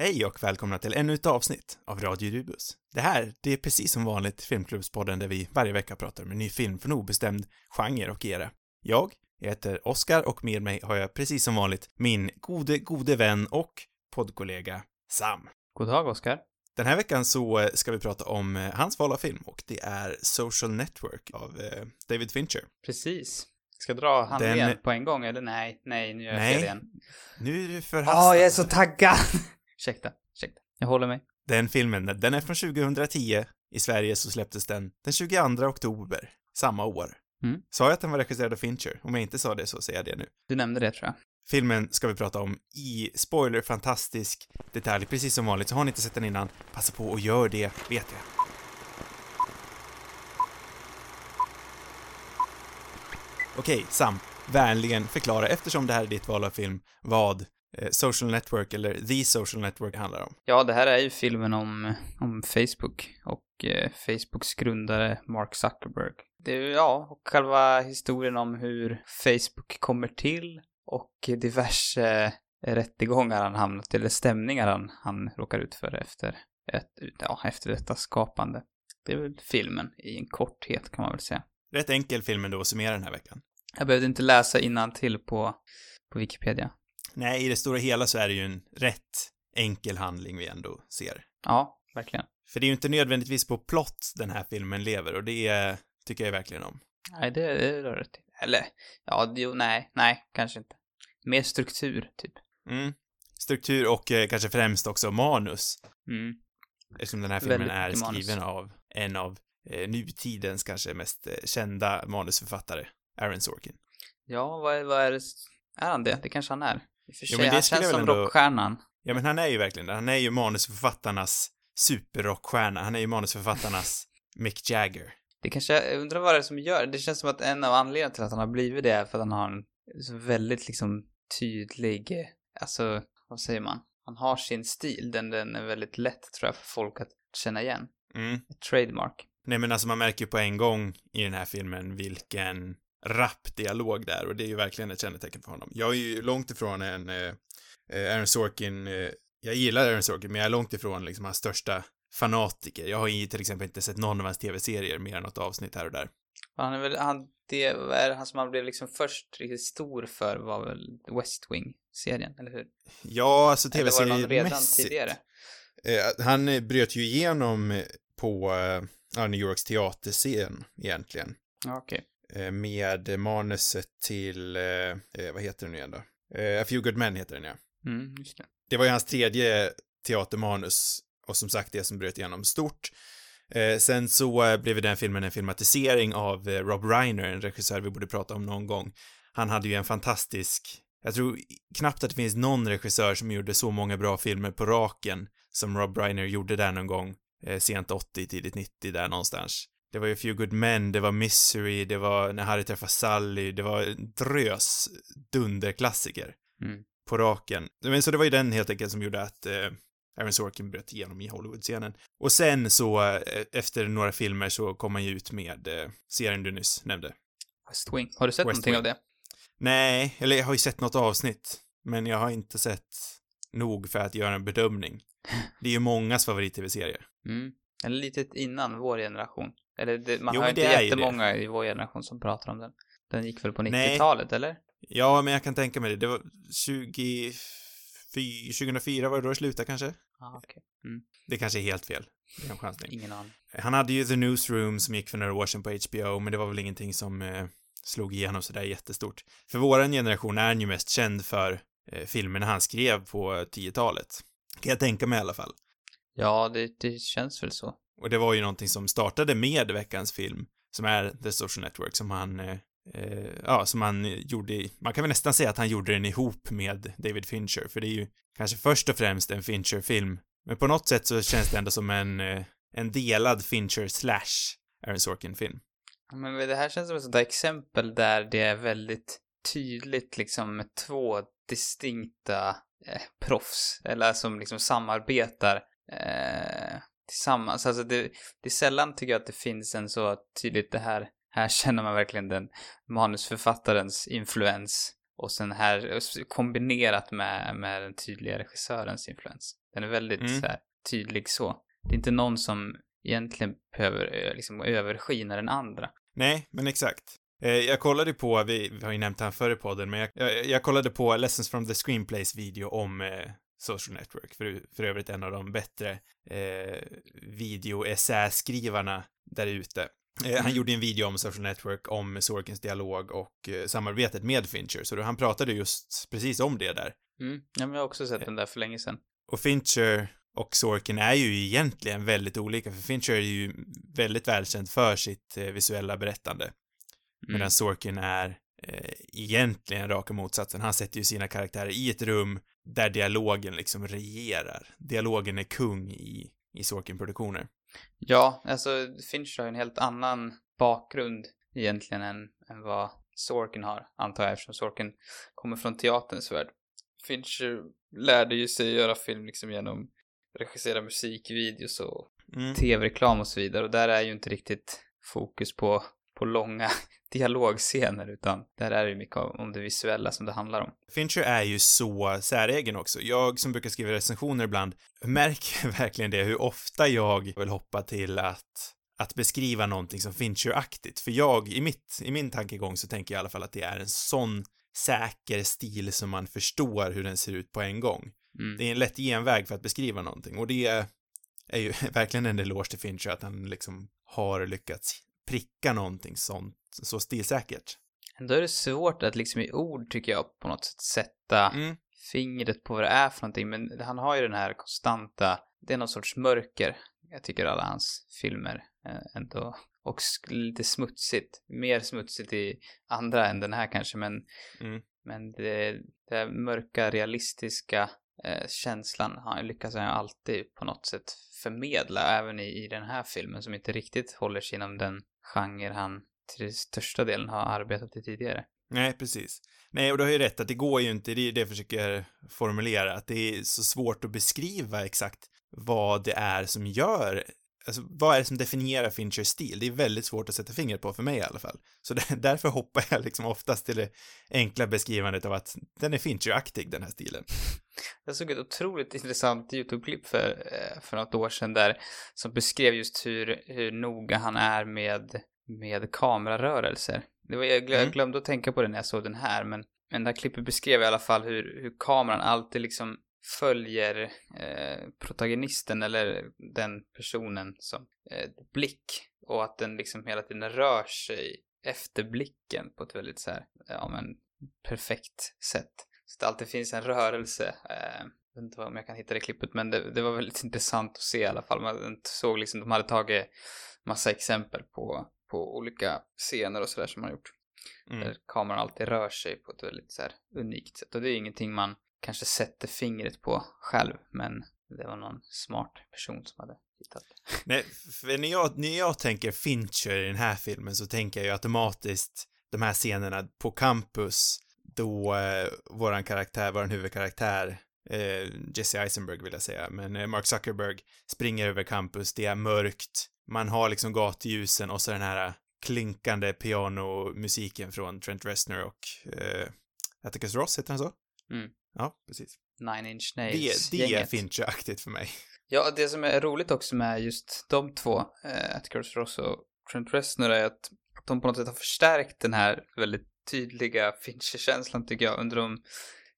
Hej och välkomna till ännu ett avsnitt av Radio Rubus. Det här, det är precis som vanligt Filmklubbspodden där vi varje vecka pratar om en ny film från obestämd genre och era. Jag heter Oskar och med mig har jag precis som vanligt min gode, gode vän och poddkollega Sam. God dag, Oskar. Den här veckan så eh, ska vi prata om eh, hans val av film och det är Social Network av eh, David Fincher. Precis. Ska jag dra handlingen Den- på en gång, eller nej? Nej, nu gör jag Nej. fel igen. Nu är du Ja, förhastad. jag är så taggad! Ursäkta, ursäkta. Jag håller mig. Den filmen, den är från 2010. I Sverige så släpptes den den 22 oktober samma år. Mm. Sa jag att den var regisserad av Fincher? Om jag inte sa det så säger jag det nu. Du nämnde det, tror jag. Filmen ska vi prata om i spoiler fantastisk detalj, precis som vanligt. Så har ni inte sett den innan, passa på och gör det, vet jag. Okej, Sam. Vänligen förklara, eftersom det här är ditt val av film, vad Social Network, eller The Social Network handlar om. Ja, det här är ju filmen om, om Facebook och eh, Facebooks grundare Mark Zuckerberg. Det är ja, och själva historien om hur Facebook kommer till och diverse rättegångar han hamnat eller stämningar han, han råkar ut för efter, ett, ja, efter detta skapande. Det är väl filmen i en korthet kan man väl säga. Rätt enkel film ändå att summera den här veckan. Jag behövde inte läsa till på, på Wikipedia. Nej, i det stora hela så är det ju en rätt enkel handling vi ändå ser. Ja, verkligen. För det är ju inte nödvändigtvis på plott den här filmen lever och det är, tycker jag verkligen om. Nej, det, det rör det till. Eller, ja, jo, nej, nej, kanske inte. Mer struktur, typ. Mm. Struktur och eh, kanske främst också manus. Mm. Eftersom den här filmen Väldigt är mycket manus. skriven av en av eh, nutidens kanske mest eh, kända manusförfattare, Aaron Sorkin. Ja, vad är, vad är det? Är han det? Det kanske han är. I och för Jo, sig, men det han känns som ändå- rockstjärnan. Ja, men han är ju verkligen det. Han är ju manusförfattarnas superrockstjärna. Han är ju manusförfattarnas Mick Jagger. Det kanske, jag undrar vad det är som gör det. känns som att en av anledningarna till att han har blivit det är för att han har en väldigt liksom tydlig, alltså, vad säger man? Han har sin stil, den, den är väldigt lätt tror jag för folk att känna igen. Mm. Ett trademark. Nej men alltså man märker ju på en gång i den här filmen vilken rapp dialog där och det är ju verkligen ett kännetecken för honom. Jag är ju långt ifrån en eh, Aaron Sorkin, eh, jag gillar Aaron Sorkin men jag är långt ifrån liksom hans största fanatiker. Jag har ju till exempel inte sett någon av hans tv-serier mer än något avsnitt här och där. Han är väl, han, det är han som han blev liksom först riktigt stor för var väl West Wing-serien, eller hur? Ja, alltså tv-seriemässigt. tidigare? Eh, han eh, bröt ju igenom på eh, New Yorks teaterscen egentligen. Okej. Eh, med manuset till, eh, eh, vad heter den nu igen då? Eh, A Few Good Men heter den ja. Mm, just det. Det var ju hans tredje teatermanus och som sagt det som bröt igenom stort. Eh, sen så eh, blev den filmen en filmatisering av eh, Rob Reiner, en regissör vi borde prata om någon gång. Han hade ju en fantastisk, jag tror knappt att det finns någon regissör som gjorde så många bra filmer på raken som Rob Reiner gjorde där någon gång, eh, sent 80, tidigt 90 där någonstans. Det var ju Few Good Men, det var Misery, det var När Harry träffar Sally, det var en drös dunderklassiker Mm. på raken. Men så det var ju den helt enkelt som gjorde att eh, Aaron Sorkin bröt igenom i Hollywood-scenen. Och sen så, eh, efter några filmer så kom han ju ut med eh, serien du nyss nämnde. West Wing. Har du sett West någonting Wing. av det? Nej, eller jag har ju sett något avsnitt, men jag har inte sett nog för att göra en bedömning. Det är ju mångas favorit-tv-serie. Mm. Eller lite innan vår generation. Eller det, man Jo, har inte jättemånga i vår generation som pratar om den. Den gick väl på Nej. 90-talet, eller? Ja, men jag kan tänka mig det. Det var 20... 2004 var det då det slutade kanske? Ja, okej. Det kanske är helt fel. Det är en chansning. Ingen aning. Han hade ju The Newsroom som gick för några år sedan på HBO, men det var väl ingenting som eh, slog igenom sådär jättestort. För våran generation är han ju mest känd för eh, filmerna han skrev på 10-talet. Kan jag tänka mig i alla fall. Ja, det, det känns väl så. Och det var ju någonting som startade med veckans film, som är The Social Network, som han, eh, eh, ja, som han gjorde i, man kan väl nästan säga att han gjorde den ihop med David Fincher, för det är ju kanske först och främst en Fincher-film, men på något sätt så känns det ändå som en, eh, en delad Fincher slash Aaron Sorkin-film. Men det här känns som ett sånt där exempel där det är väldigt tydligt liksom med två distinkta eh, proffs, eller som liksom samarbetar eh, tillsammans. Alltså det, det är sällan tycker jag att det finns en så tydligt det här, här känner man verkligen den manusförfattarens influens Och sen här kombinerat med, med den tydliga regissörens influens. Den är väldigt Mm. så här, tydlig så. Det är inte någon som egentligen behöver ö, liksom överskina den andra. Nej, men exakt. Eh, Jag kollade på, vi, vi har ju nämnt han förr i podden, men jag, jag, jag kollade på Lessons from the Screenplays video om eh, Social Network, för, för övrigt en av de bättre eh, video-essäskrivarna där ute. Eh, han Mm. gjorde en video om Social Network, om Sorkins dialog och eh, samarbetet med Fincher, så då, han pratade just precis om det där. Mm. Ja, men jag har också sett den där för länge sedan. Och Fincher och Sorkin är ju egentligen väldigt olika, för Fincher är ju väldigt välkänd för sitt eh, visuella berättande. Mm. Medan Sorkin är eh, egentligen raka motsatsen. Han sätter ju sina karaktärer i ett rum där dialogen liksom regerar. Dialogen är kung i, i Sorkin-produktioner. Ja, alltså Fincher har ju en helt annan bakgrund egentligen än, än vad Sorkin har, antar jag, eftersom Sorkin kommer från teaterns värld. Fincher lärde ju sig göra film liksom genom regissera musikvideos och Mm. tv-reklam och så vidare och där är ju inte riktigt fokus på, på långa dialogscener utan där är det ju mycket om om det visuella som det handlar om. Fincher är ju så säregen också. Jag som brukar skriva recensioner ibland märker verkligen det, hur ofta jag vill hoppa till att att beskriva någonting som Fincher-aktigt. För jag, i mitt, i min tankegång så tänker jag i alla fall att det är en sån säker stil som man förstår hur den ser ut på en gång. Mm. Det är en lätt genväg för att beskriva någonting och det är ju verkligen en eloge till Fincher att han liksom har lyckats pricka någonting sånt, så stilsäkert. Ändå är det svårt att liksom i ord, tycker jag, på något sätt sätta Mm. fingret på vad det är för någonting. Men han har ju den här konstanta, det är någon sorts mörker. Jag tycker alla hans filmer eh, ändå. Och lite smutsigt. Mer smutsigt i andra än den här kanske, men, Mm. men det, det mörka, realistiska eh, känslan har, lyckas han alltid på något sätt förmedla, även i, i den här filmen som inte riktigt håller sig inom den genre han till största delen har arbetat i tidigare. Nej, precis. Nej, och du har ju rätt att det går ju inte, det är det jag försöker formulera, att det är så svårt att beskriva exakt vad det är som gör, alltså vad är det som definierar Finchers stil? Det är väldigt svårt att sätta fingret på, för mig i alla fall. Så därför hoppar jag liksom oftast till det enkla beskrivandet av att den är Fincher-aktig, den här stilen. Jag såg ett otroligt intressant YouTube-klipp för, eh, för något år sedan där som beskrev just hur, hur noga han är med, med kamerarörelser. Det var, jag, glö, Mm. glömde att tänka på det när jag såg den här, men, men det här klippet beskrev i alla fall hur, hur kameran alltid liksom följer eh, protagonisten eller den personen som eh, blick och att den liksom hela tiden rör sig efter blicken på ett väldigt så här, ja men perfekt sätt. Så att det alltid finns en rörelse. Eh, jag vet inte om jag kan hitta det klippet, men det, det var väldigt intressant att se i alla fall. Man såg liksom, de hade tagit massa exempel på, på olika scener och sådär som man har gjort. Mm. Där kameran alltid rör sig på ett väldigt så här unikt sätt. Och det är ingenting man kanske sätter fingret på själv, men det var någon smart person som hade hittat det. Nej, för när jag, när jag tänker Fincher i den här filmen så tänker jag ju automatiskt de här scenerna på campus då eh, våran karaktär, våran huvudkaraktär, eh, Jesse Eisenberg vill jag säga, men eh, Mark Zuckerberg springer över campus, det är mörkt, man har liksom gatljusen och så den här klinkande pianomusiken från Trent Reznor och eh, Atticus Ross, heter han så? Mm. Ja, precis. Nine Inch Det, Nails det är gänget. Fincher-aktigt för mig. Ja, det som är roligt också med just de två, eh, Atticus Ross och Trent Reznor, är att de på något sätt har förstärkt den här väldigt tydliga Fincher-känslan tycker jag under de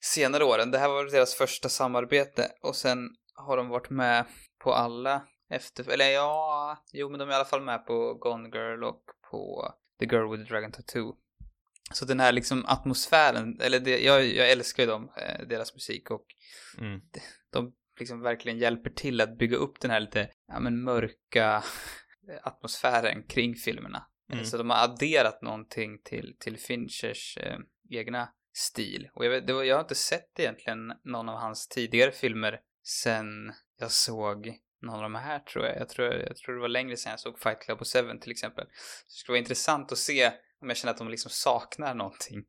senare åren. Det här var deras första samarbete och sen har de varit med på alla efter, eller ja, jo men de är i alla fall med på Gone Girl och på The Girl with the Dragon Tattoo. Så den här liksom atmosfären, eller det, jag, jag älskar ju dem, eh, deras musik och Mm. de liksom verkligen hjälper till att bygga upp den här lite, ja men mörka atmosfären kring filmerna. Mm. Så de har adderat någonting till, till Finchers eh, egna stil. Och jag, vet, var, jag har inte sett egentligen någon av hans tidigare filmer sen jag såg någon av de här tror jag. Jag tror, jag tror det var längre sen jag såg Fight Club och Seven till exempel. Så det skulle vara intressant att se om jag känner att de liksom saknar någonting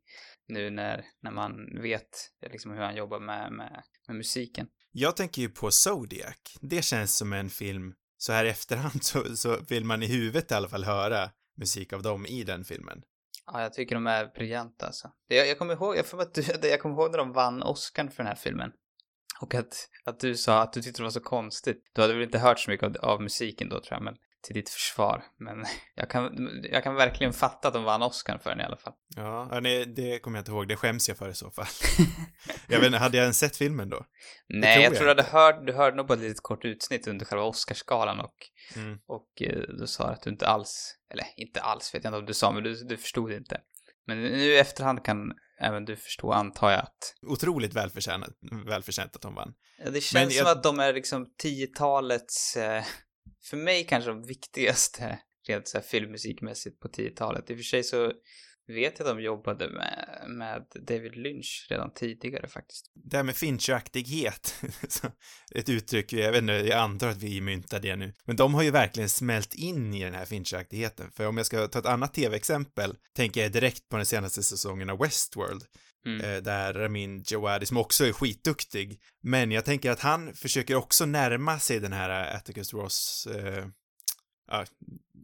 nu när, när man vet liksom hur han jobbar med, med, med musiken. Jag tänker ju på Zodiac. Det känns som en film, så här i efterhand så, så vill man i huvudet i alla fall höra musik av dem i den filmen. Ja, jag tycker de är briljanta alltså. Jag, jag kommer ihåg, jag, får att jag kommer ihåg när de vann Oscar för den här filmen. Och att, att du sa att du tyckte det var så konstigt. Du hade väl inte hört så mycket av, av musiken då tror jag, men till ditt försvar. Men jag kan, jag kan verkligen fatta att de vann Oscar för den i alla fall. Ja, nej, det kommer jag inte ihåg. Det skäms jag för i så fall. jag vet inte, hade jag ens sett filmen då? Nej, tror jag, jag tror du hade hört, du hörde nog på ett litet kort utsnitt under själva Oscarsgalan och, Mm. och eh, du sa att du inte alls, eller inte alls vet jag inte om du sa, men du, du förstod inte. Men nu i efterhand kan även du förstå, antar jag att... Otroligt välförtjänat, välförtjänt att de vann. Ja, det känns Men som jag- att de är liksom 10-talets, eh, för mig kanske de viktigaste rent så här filmmusikmässigt på 10-talet. I och för sig så vet jag att de jobbade med, med David Lynch redan tidigare faktiskt. Det här med Fincher-aktighet, så ett uttryck, jag vet inte, jag antar att vi myntar det nu, men de har ju verkligen smält in i den här Fincher-aktigheten, för om jag ska ta ett annat tv-exempel, tänker jag direkt på den senaste säsongen av Westworld, Mm. eh, där Ramin Djawadi, som också är skitduktig, men jag tänker att han försöker också närma sig den här Atticus Ross, eh, ja,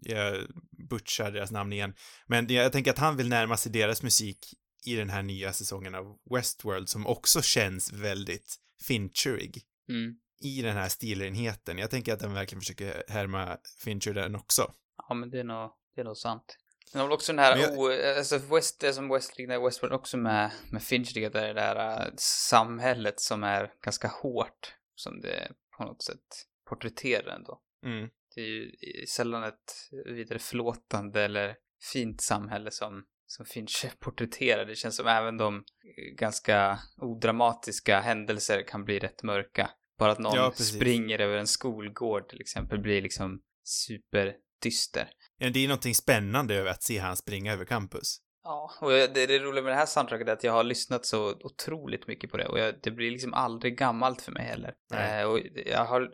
jag butchar deras namn igen, men jag tänker att han vill närma sig deras musik i den här nya säsongen av Westworld som också känns väldigt Fincherig Mm. i den här stilenheten. Jag tänker att den verkligen försöker härma Fincher den också. Ja, men det är nog, det är nog sant. Men har också den här, jag- o, alltså West, det som West, liknar Westworld också med, med Finch, det är det där äh, samhället som är ganska hårt, som det på något sätt porträtterar ändå. Mm. Det är ju sällan ett vidare förlåtande eller fint samhälle som, som Finch porträtterar. Det känns som även de eh, ganska odramatiska händelser kan bli rätt mörka. Bara att någon Ja, springer över en skolgård till exempel blir liksom superdyster. Ja, det är någonting spännande över att se han springa över campus. Ja, och det, det roliga med det här soundtracket är att jag har lyssnat så otroligt mycket på det och jag, det blir liksom aldrig gammalt för mig heller. Eh, och jag har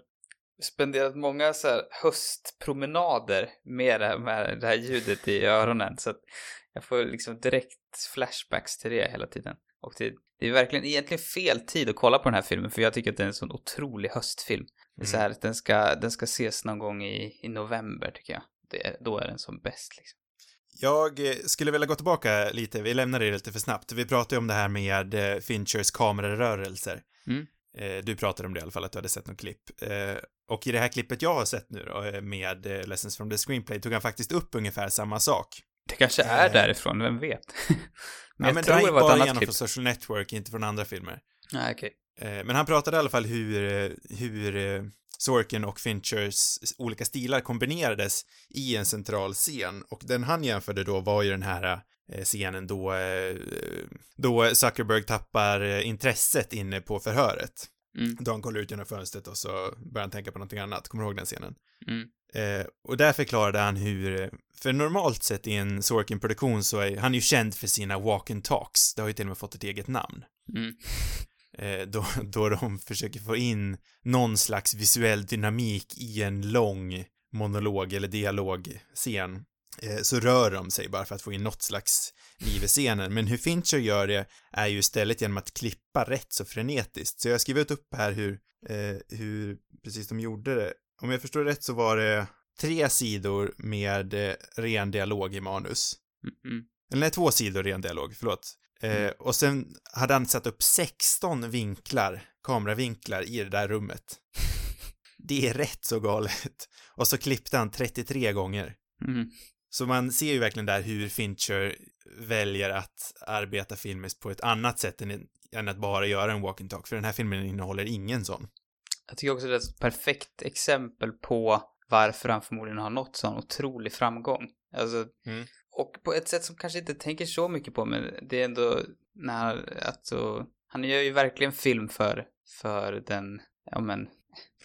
spenderat många så här höstpromenader med det, här, med det här ljudet i öronen så att jag får liksom direkt flashbacks till det hela tiden. Och det, det är verkligen egentligen fel tid att kolla på den här filmen för jag tycker att det är en sån otrolig höstfilm. Det är så här att den ska, den ska ses någon gång i, i november tycker jag. Det, då är den som bäst liksom. Jag eh, skulle vilja gå tillbaka lite, vi lämnar det lite för snabbt. Vi pratade ju om det här med eh, Finchers kamerarörelser. Mm. Eh, Du pratade om det i alla fall, att du hade sett något klipp. Och i det här klippet jag har sett nu då, eh, med eh, Lessons from the Screenplay, tog han faktiskt upp ungefär samma sak. Det kanske är Eh. därifrån, vem vet? men ja, jag men tror det var ett bara annat klipp. från Social Network, inte från andra filmer. Nej, okej. Eh, Men han pratade i alla fall hur, hur Sorkin och Finchers olika stilar kombinerades i en central scen. Och den han jämförde då var ju den här scenen då, då Zuckerberg tappar intresset inne på förhöret. Mm. Då han kollar ut genom fönstret och så börjar han tänka på någonting annat. Kommer du ihåg den scenen? Mm. Eh, och där förklarade han hur, för normalt sett i en Sorkin-produktion så är han är ju känd för sina walk and talks. Det har ju till och med fått ett eget namn Mm. eh, då, då de försöker få in någon slags visuell dynamik i en lång monolog eller dialogscen så rör de sig bara för att få in något slags liv i scenen. Men hur Fincher gör det är ju istället genom att klippa rätt så frenetiskt. Så jag har skrivit upp här hur, eh, hur precis de gjorde det. Om jag förstår rätt så var det tre sidor med eh, ren dialog i manus. Mm. Eller nej, två sidor ren dialog, förlåt. Eh, och sen hade han satt upp 16 vinklar, kameravinklar i det där rummet. Det är rätt så galet. Och så klippte han 33 gånger. Så man ser ju verkligen där hur Fincher väljer att arbeta filmiskt på ett annat sätt än, än att bara göra en walk and talk, för den här filmen innehåller ingen sån. Jag tycker också det är ett perfekt exempel på varför han förmodligen har nått sån otrolig framgång. Alltså, Mm. och på ett sätt som kanske inte tänker så mycket på, men det är ändå när, alltså, han gör ju verkligen film för, för den, ja men,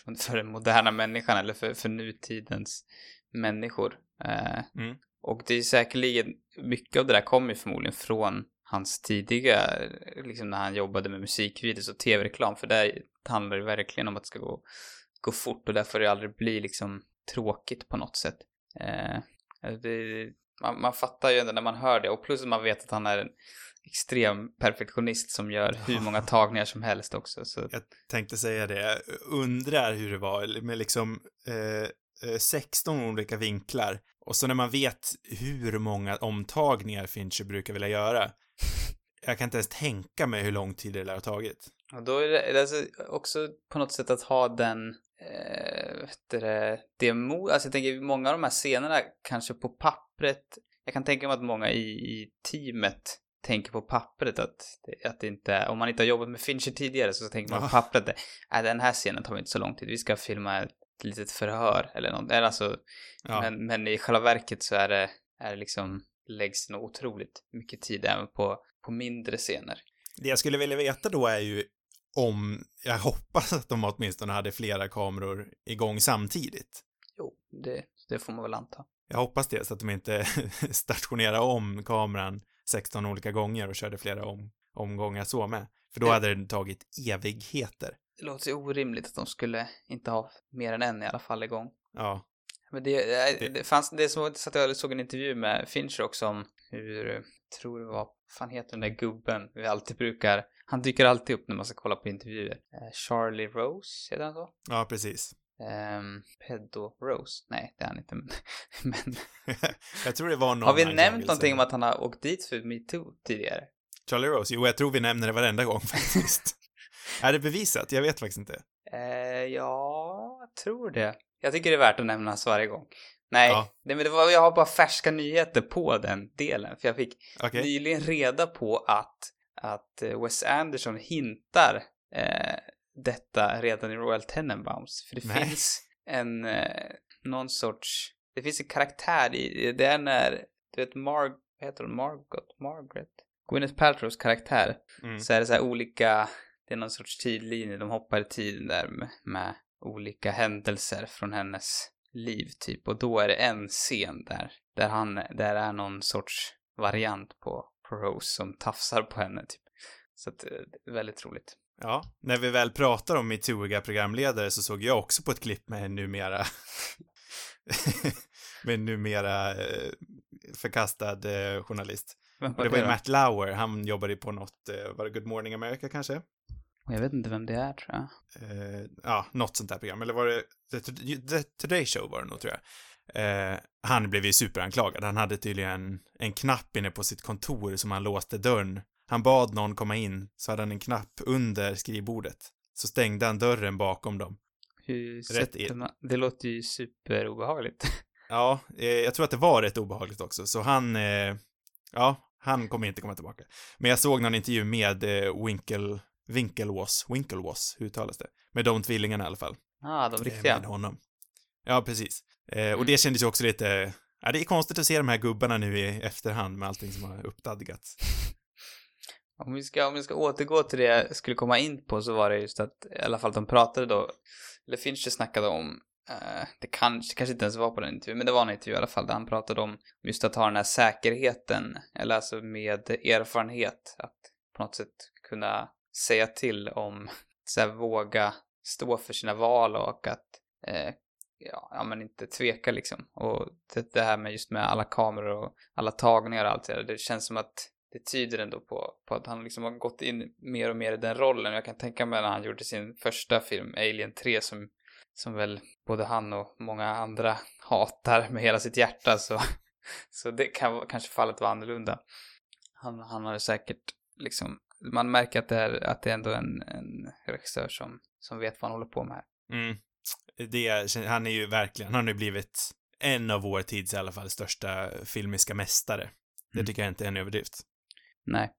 för- för den moderna människan eller för, för nutidens människor. Eh, Mm. Och det är säkerligen, mycket av det där kommer ju förmodligen från hans tidiga, liksom när han jobbade med musikvideos och tv-reklam, för där handlar det verkligen om att det ska gå, gå fort och där får det aldrig bli liksom tråkigt på något sätt. Eh, det, man, man fattar ju ändå när man hör det och plus att man vet att han är en extrem perfektionist som gör hur många tagningar som helst också. Så, Jag tänkte säga det, jag undrar hur det var med liksom eh, eh, 16 olika vinklar Och så när man vet hur många omtagningar Fincher brukar vilja göra, jag kan inte ens tänka mig hur lång tid det lär ha tagit. Och då är det alltså också på något sätt att ha den, eh, vet det, det alltså jag tänker många av de här scenerna kanske på pappret, jag kan tänka mig att många i, i teamet tänker på pappret att, att det inte, om man inte har jobbat med Fincher tidigare så tänker man på Ja. pappret, nej den här scenen tar inte så lång tid, vi ska filma litet förhör eller något, alltså, Ja, men, men i själva verket så är det, är det liksom, läggs nog otroligt mycket tid även på, på mindre scener. det jag skulle vilja veta då är ju om, jag hoppas att de åtminstone hade flera kameror igång samtidigt. Jo, det, det får man väl anta. Jag hoppas det, så att de inte stationerar om kameran 16 olika gånger och körde flera om, omgångar så med. För då hade det tagit evigheter. Det låter ju orimligt att de skulle inte ha mer än en i alla fall igång. Ja, Men det, det, Det- fanns, det är som att jag såg en intervju med Fincher också om hur, tror det var, fan heter den där gubben vi alltid brukar, han dyker alltid upp när man ska kolla på intervjuer. Eh, Charlie Rose, heter han så? ja precis. Um, Pedo Rose? Nej, det är han inte. Men, jag tror det var någon har vi nämnt någonting om att han har åkt dit för metoo tidigare? Charlie Rose? Jo, jag tror vi nämner det varenda gång faktiskt. Är det bevisat? Jag vet faktiskt inte. Eh, ja, jag tror det. Jag tycker det är värt att nämnas varje gång. Nej, Ja. nej men det var, jag har bara färska nyheter på den delen. För jag fick Okej. nyligen reda på att, att eh, Wes Anderson hintar eh, detta redan i Royal Tenenbaums. För det Nej. finns en, eh, någon sorts, det finns en karaktär i, det är när, du vet Marg, vad heter hon, Margot, Margaret? Gwyneth Paltrows karaktär. Mm. Så är det så här olika, det är någon sorts tidlinje, de hoppar i tiden där med, med olika händelser från hennes liv typ. Och då är det en scen där, där han, där är någon sorts variant på, på Rose som tafsar på henne typ. Så att, eh, det väldigt roligt. Ja, när vi väl pratar om metooiga programledare så såg jag också på ett klipp med en numera med en numera eh, förkastad eh, journalist. Var det var ju? Matt Lauer, han jobbade på något, var det Good Morning America kanske? Jag vet inte vem det är tror jag. Eh, ja, något sånt där program. Eller var det The, The Today Show var det nog tror jag. Eh, han blev ju superanklagad. Han hade tydligen en knapp inne på sitt kontor som han låste dörren. Han bad någon komma in, så hade han en knapp under skrivbordet. Så stängde han dörren bakom dem. Hur Rätt in. man, det låter ju superobehagligt. Ja, eh, jag tror att det var rätt obehagligt också, så han, eh, ja, han kommer inte komma tillbaka. Men jag såg någon intervju med eh, Winkle, Winklevoss, Winklevoss, hur uttalas det? Med de tvillingarna i alla fall. ah, de riktiga. Med honom. Ja, precis. Eh, och Mm. det kändes ju också lite, ja, det är konstigt att se de här gubbarna nu i efterhand med allting som har uppdadgats. Om vi, ska, om vi ska återgå till det jag skulle komma in på så var det just att i alla fall de pratade då, eller Fincher snackade om, eh, det kanske, kanske inte ens var på den intervjun, men det var en intervju i alla fall där han pratade om just att ha den här säkerheten, eller alltså med erfarenhet, att på något sätt kunna säga till om, så här, våga stå för sina val och att eh, ja, ja, men inte tveka liksom. Och det, det här med just med alla kameror och alla tagningar och allt det där, det känns som att det tyder ändå på, på att han liksom har gått in mer och mer i den rollen. Jag kan tänka mig när han gjorde sin första film, Alien 3, som, som väl både han och många andra hatar med hela sitt hjärta, så, så det kan vara- kanske fallet var annorlunda. Han, han har säkert liksom, man märker att det är, att det är ändå en, en regissör som, som vet vad han håller på med här. Mm. Det, han är ju verkligen, han har ju blivit en av vår tids i alla fall största filmiska mästare. Det Mm. tycker jag inte är en överdrift. Nej.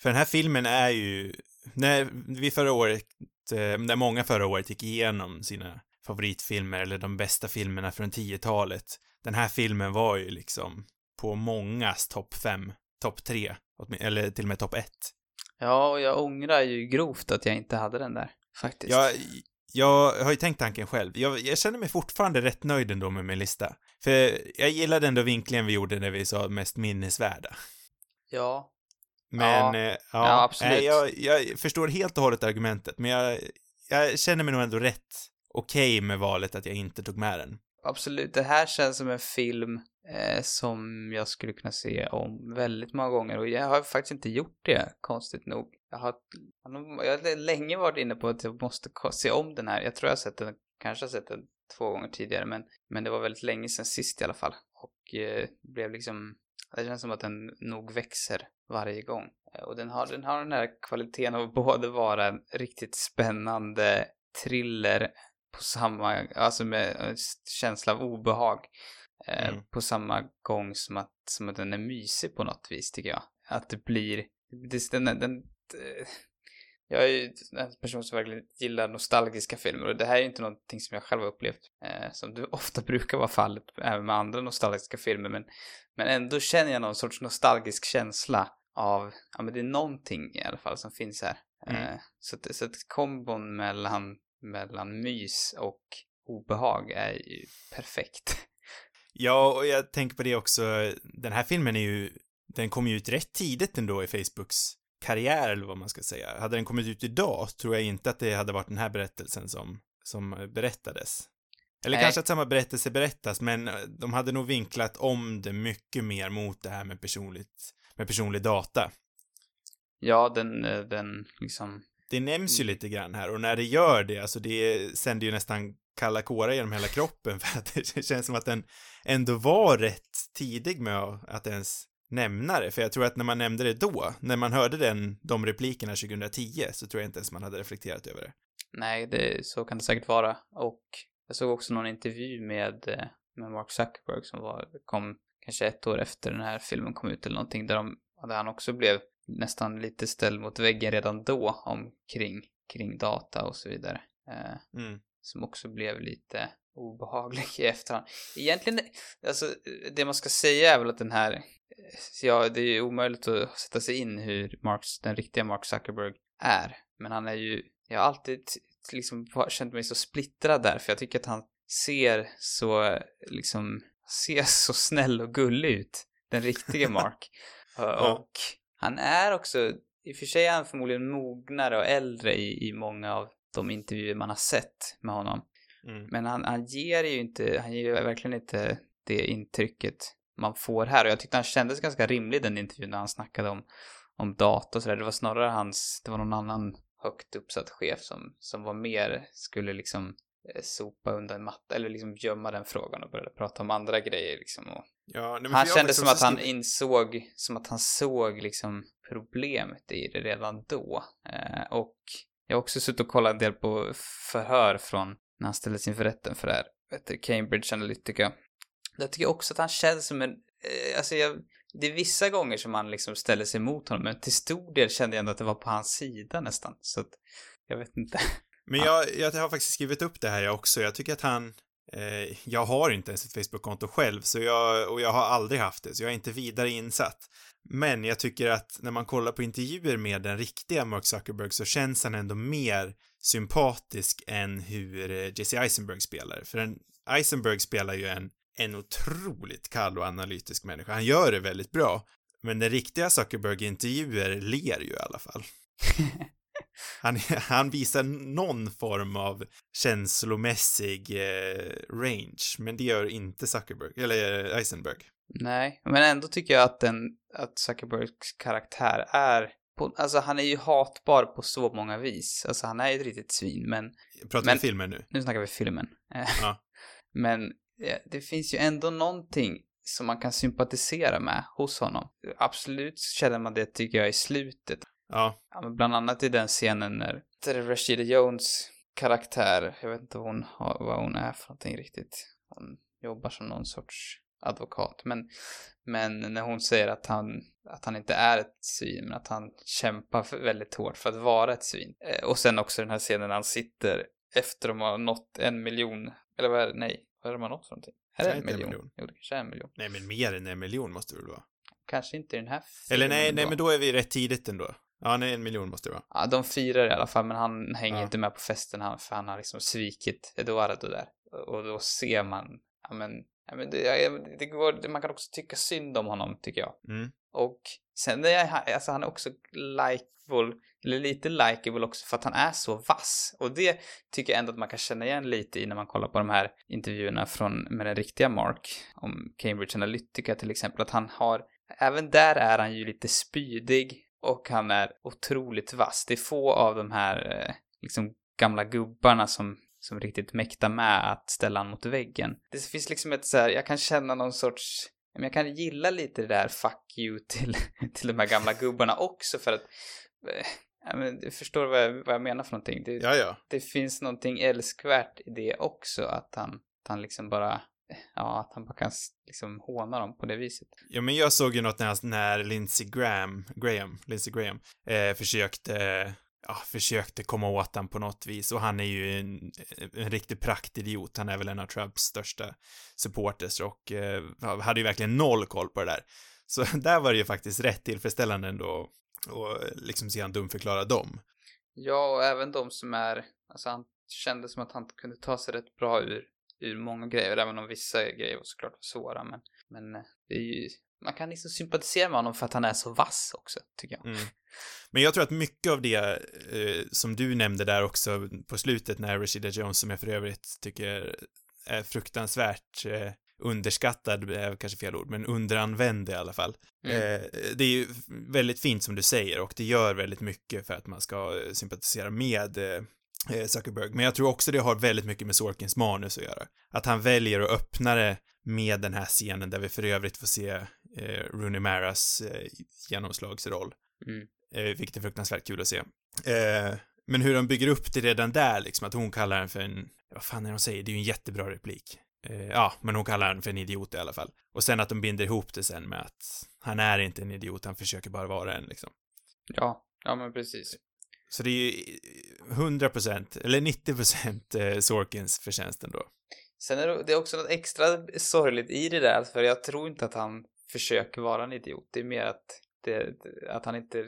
För den här filmen är ju, när vi förra året, eh, när många förra året gick igenom sina favoritfilmer eller de bästa filmerna från 10-talet, den här filmen var ju liksom på mångas topp fem, topp tre, eller till och med topp ett. Ja, och jag ångrar ju grovt att jag inte hade den där, faktiskt. Jag, jag har ju tänkt tanken själv. Jag, jag känner mig fortfarande rätt nöjd ändå med min lista. För jag gillade ändå vinklingen vi gjorde när vi sa mest minnesvärda. Ja, Men, Ja. eh, ja, Ja, absolut. Nej, jag, jag förstår helt och hållet argumentet, men jag, jag känner mig nog ändå rätt okej med valet att jag inte tog med den absolut. Det här känns som en film eh, som jag skulle kunna se om väldigt många gånger och jag har faktiskt inte gjort det, konstigt nog. Jag har, jag har länge varit inne på att jag måste se om den här. Jag tror jag har sett den, kanske har sett den två gånger tidigare, men, men det var väldigt länge sedan sist i alla fall. Och eh, blev liksom, det känns som att den nog växer varje gång. Och den har, den har den här kvaliteten av både vara en riktigt spännande thriller på samma, alltså med en känsla av obehag. Eh, Mm. På samma gång som att, som att den är mysig på något vis tycker jag. Att det blir, det, den, den, eh, jag är ju en person som verkligen gillar nostalgiska filmer och det här är ju inte någonting som jag själv har upplevt. Eh, som det ofta brukar vara fallet även med andra nostalgiska filmer men, men ändå känner jag någon sorts nostalgisk känsla av, ja men det är någonting i alla fall som finns här. Mm. Eh, så, att, så att kombon mellan, mellan mys och obehag är ju perfekt. Ja, och jag tänker på det också, den här filmen är ju, den kom ju ut rätt tidigt ändå i Facebooks karriär, eller vad man ska säga. Hade den kommit ut idag tror jag inte att det hade varit den här berättelsen som, som berättades. Eller Nej. kanske att samma berättelse berättas, men de hade nog vinklat om det mycket mer mot det här med personligt, med personlig data. Ja, den, eh, den liksom, Det nämns ju Mm. lite grann här och när det gör det, alltså det sänder ju nästan kalla kårar genom hela kroppen för att det känns som att den ändå var rätt tidig med att ens nämna det, för jag tror att när man nämnde det då, när man hörde den, de replikerna 2010, så tror jag inte ens man hade reflekterat över det. nej, det, så kan det säkert vara. Och jag såg också någon intervju med, eh, med Mark Zuckerberg som var, kom kanske ett år efter den här filmen kom ut eller någonting, där, de, där han också blev nästan lite ställd mot väggen redan då omkring kring data och så vidare. Eh, Mm. som också blev lite obehaglig i efterhand. Egentligen, alltså det man ska säga är väl att den här, ja det är ju omöjligt att sätta sig in hur Marks, den riktiga Mark Zuckerberg är. Men han är ju, jag har alltid liksom känt mig så splittrad där, för jag tycker att han ser så, liksom, ser så snäll och gullig ut. Den riktiga Mark. Och han är också, i och för sig är han förmodligen mognare och äldre i, i många av de intervjuer man har sett med honom. Mm. Men han, han ger ju inte, han ger verkligen inte det intrycket man får här. Och jag tyckte han kändes ganska rimlig den intervjun när han snackade om, om data och sådär. Det var snarare hans, det var någon annan högt uppsatt chef som, som var mer, skulle liksom eh, sopa undan matta eller liksom gömma den frågan och började prata om andra grejer liksom. Och Ja, nej, han kände faktiskt som att han skrivit- insåg, som att han såg liksom problemet i det redan då. Eh, och jag har också suttit och kollat en del på förhör från när han ställdes inför rätten för det här. Heter Cambridge Analytica. Jag tycker också att han känns som en, eh, alltså jag, det är vissa gånger som han liksom ställer sig emot honom, men till stor del kände jag ändå att det var på hans sida nästan. Så att, jag vet inte. Men jag, jag har faktiskt skrivit upp det här jag också. Jag tycker att han, eh, jag har inte ens ett Facebook-konto själv, så jag, och jag har aldrig haft det, så jag är inte vidare insatt. Men jag tycker att när man kollar på intervjuer med den riktiga Mark Zuckerberg så känns han ändå mer sympatisk än hur eh, Jesse Eisenberg spelar. För en, Eisenberg spelar ju en, en otroligt kall och analytisk människa. Han gör det väldigt bra. Men den riktiga Zuckerberg-intervjuer ler ju i alla fall. Han, han visar någon form av känslomässig eh, range, men det gör inte Zuckerberg, eller eh, Eisenberg. Nej, men ändå tycker jag att den, att Zuckerbergs karaktär är på, alltså han är ju hatbar på så många vis. Alltså han är ju ett riktigt svin, men Pratar Men- vi filmen nu? nu snackar vi filmen. Eh, Ja. Men eh, det finns ju ändå någonting som man kan sympatisera med hos honom. Absolut känner man det tycker jag i slutet. Ja, Ja, men bland annat i den scenen när Rashida Jones karaktär, jag vet inte vad hon, har, vad hon är för någonting riktigt. Hon jobbar som någon sorts advokat. Men, men när hon säger att han, att han inte är ett svin, men att han kämpar för, väldigt hårt för att vara ett svin. Eh, och sen också den här scenen när han sitter efter de har nått en miljon, eller vad är det, nej, vad är det de har nått för någonting? Är det en inte en miljon? miljon. Jo, det kanske är en miljon. nej men mer än en miljon måste det väl vara? Kanske inte i den här Eller filmen nej, nej då. men då är vi rätt tidigt ändå. Ja, nej, en miljon måste det vara. Ja, de firar i alla fall, men han hänger Ja. inte med på festen han, för han har liksom svikit Eduardo där. Och då ser man, ja men, ja, men det, ja, det går, man kan också tycka synd om honom, tycker jag. Mm. Och sen är jag, alltså han är också likeable, eller lite likeable också för att han är så vass. Och det tycker jag ändå att man kan känna igen lite i när man kollar på de här intervjuerna från, med den riktiga Mark, om Cambridge Analytica till exempel, att han har, även där är han ju lite spydig och han är otroligt vass. Det är få av de här eh, liksom gamla gubbarna som som riktigt mäktar med att ställa han mot väggen. Det finns liksom ett så här, jag kan känna någon sorts men jag kan gilla lite det där fuck you till, till de här gamla gubbarna också för att eh, ja, men, du förstår vad jag, vad jag menar för någonting. Det, Ja, ja. det finns någonting älskvärt i det också, att han, att han liksom bara, ja, att han bara kan liksom håna dem på det viset. Ja, men jag såg ju något när, när Lindsey Graham, Graham, Lindsey Graham, eh, försökte, ja, försökte komma åt han på något vis och han är ju en, en riktig praktidiot. Han är väl en av Trumps största supporters och eh, hade ju verkligen noll koll på det där. Så där var det ju faktiskt rätt tillfredsställande ändå och liksom se han dumförklara dem. Ja, och även de som är, alltså han kände som att han kunde ta sig rätt bra ur, ur många grejer, även om vissa grejer var såklart var svåra, men, men eh, det är ju, man kan liksom sympatisera med honom för att han är så vass också, tycker jag. Mm. Men jag tror att mycket av det eh, som du nämnde där också på slutet när Rashida Jones, som jag för övrigt tycker är fruktansvärt eh, underskattad, är kanske fel ord, men underanvänd i alla fall. Mm. Eh, det är ju väldigt fint som du säger och det gör väldigt mycket för att man ska eh, sympatisera med eh, Zuckerberg. Men jag tror också det har väldigt mycket med Sorkins manus att göra. Att han väljer att öppna det med den här scenen där vi för övrigt får se eh, Rooney Maras eh, genomslagsroll. Mm. Eh, vilket är fruktansvärt kul att se. Eh, men hur de bygger upp det redan där, liksom, att hon kallar den för en, vad fan är det de säger, det är ju en jättebra replik. Eh, ja, men hon kallar den för en idiot i alla fall. Och sen att de binder ihop det sen med att han är inte en idiot, han försöker bara vara en, liksom. Ja, ja men precis. Så det är ju 100% eller 90% eh, Sorkins förtjänst ändå. Sen är det, det är också något extra sorgligt i det där, för jag tror inte att han försöker vara en idiot. Det är mer att, det, att han inte,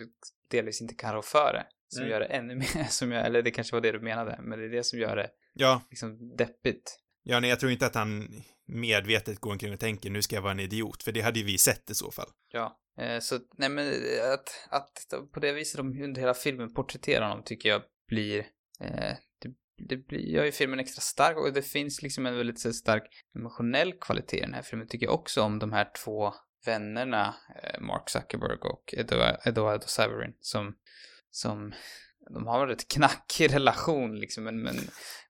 delvis inte kan rå för det. Som Mm. gör det ännu mer, som jag, eller det kanske var det du menade, men det är det som gör det Ja, liksom deppigt. ja, nej, jag tror inte att han medvetet går omkring och tänker nu ska jag vara en idiot, för det hade ju vi sett i så fall. Ja, eh, så nej men eh, att, att på det viset de under hela filmen porträtterar honom tycker jag blir, eh, det, det blir, gör ju filmen extra stark och det finns liksom en väldigt så stark emotionell kvalitet i den här filmen tycker jag också om de här två vännerna, eh, Mark Zuckerberg och Eduardo, Severin, som, som de har en rätt knackig relation liksom, men, men,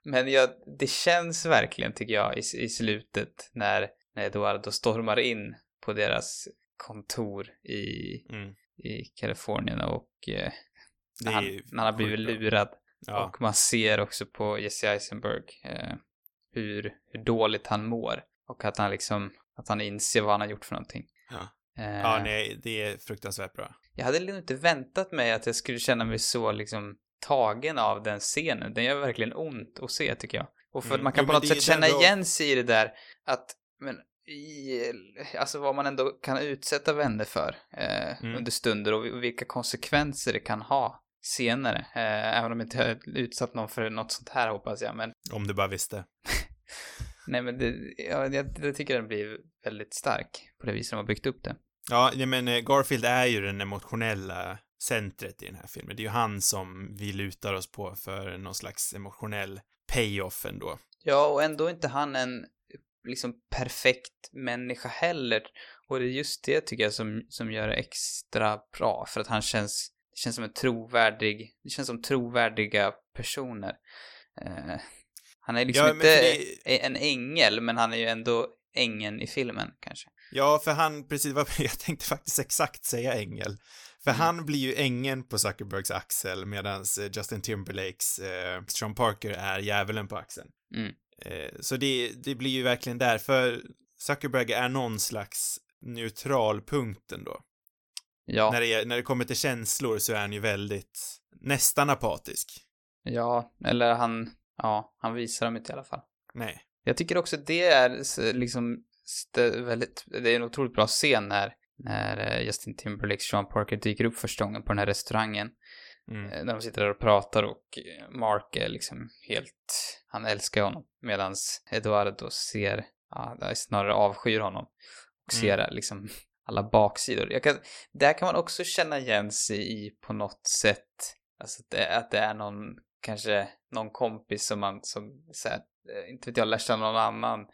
men jag, det känns verkligen tycker jag i, i slutet när, när Eduardo stormar in på deras kontor i, Mm. i Kalifornien och eh, när, är han, när han har blivit lurad. Ja. Och man ser också på Jesse Eisenberg eh, hur, hur dåligt han mår. Och att han liksom, att han inser vad han har gjort för någonting. Ja. Eh, ja, nej, det är fruktansvärt bra. Jag hade nog inte väntat mig att jag skulle känna mig så liksom tagen av den scenen. Den gör verkligen ont att se tycker jag. Och för Mm. att man kan Jo, på något sätt känna då- igen sig i det där att, men i, alltså vad man ändå kan utsätta vänner för eh, Mm. under stunder och, vilka konsekvenser det kan ha senare. Eh, även om jag inte har utsatt någon för något sånt här hoppas jag, men Om du bara visste. nej men det, ja, jag, jag tycker den blir väldigt stark på det viset de har byggt upp det. Ja, men eh, Garfield är ju den emotionella centret i den här filmen. Det är ju han som vi lutar oss på för någon slags emotionell payoff ändå. Ja, och ändå inte han en liksom perfekt människa heller. Och det är just det tycker jag som, som gör det extra bra. För att han känns, känns som en trovärdig, det känns som trovärdiga personer. Eh, han är liksom Ja, inte det- en ängel, men han är ju ändå ängeln i filmen kanske. Ja, för han, precis, vad- jag tänkte faktiskt exakt säga ängel. För Mm. han blir ju ängeln på Zuckerbergs axel medan Justin Timberlakes eh, Sean Parker är djävulen på axeln. Mm. Eh, så det, det blir ju verkligen där, för Zuckerberg är någon slags neutral punkt ändå. Ja, När, det, är- när det kommer till känslor så är han ju väldigt, nästan apatisk. ja, eller han, ja, han visar dem inte i alla fall. Nej. Jag tycker också det är liksom väldigt, det är en otroligt bra scen när, när eh, Justin Timberlake Sean Parker dyker upp första gången på den här restaurangen. Mm. Eh, När de sitter där och pratar och eh, Mark är liksom helt, han älskar honom. Medan Eduardo ser, ja, snarare avskyr honom. Och Mm. ser liksom alla baksidor. Jag kan, där kan man också känna igen sig i på något sätt. Alltså att det, att det är någon, kanske någon kompis som man, som så här, inte vet jag, lär känna någon annan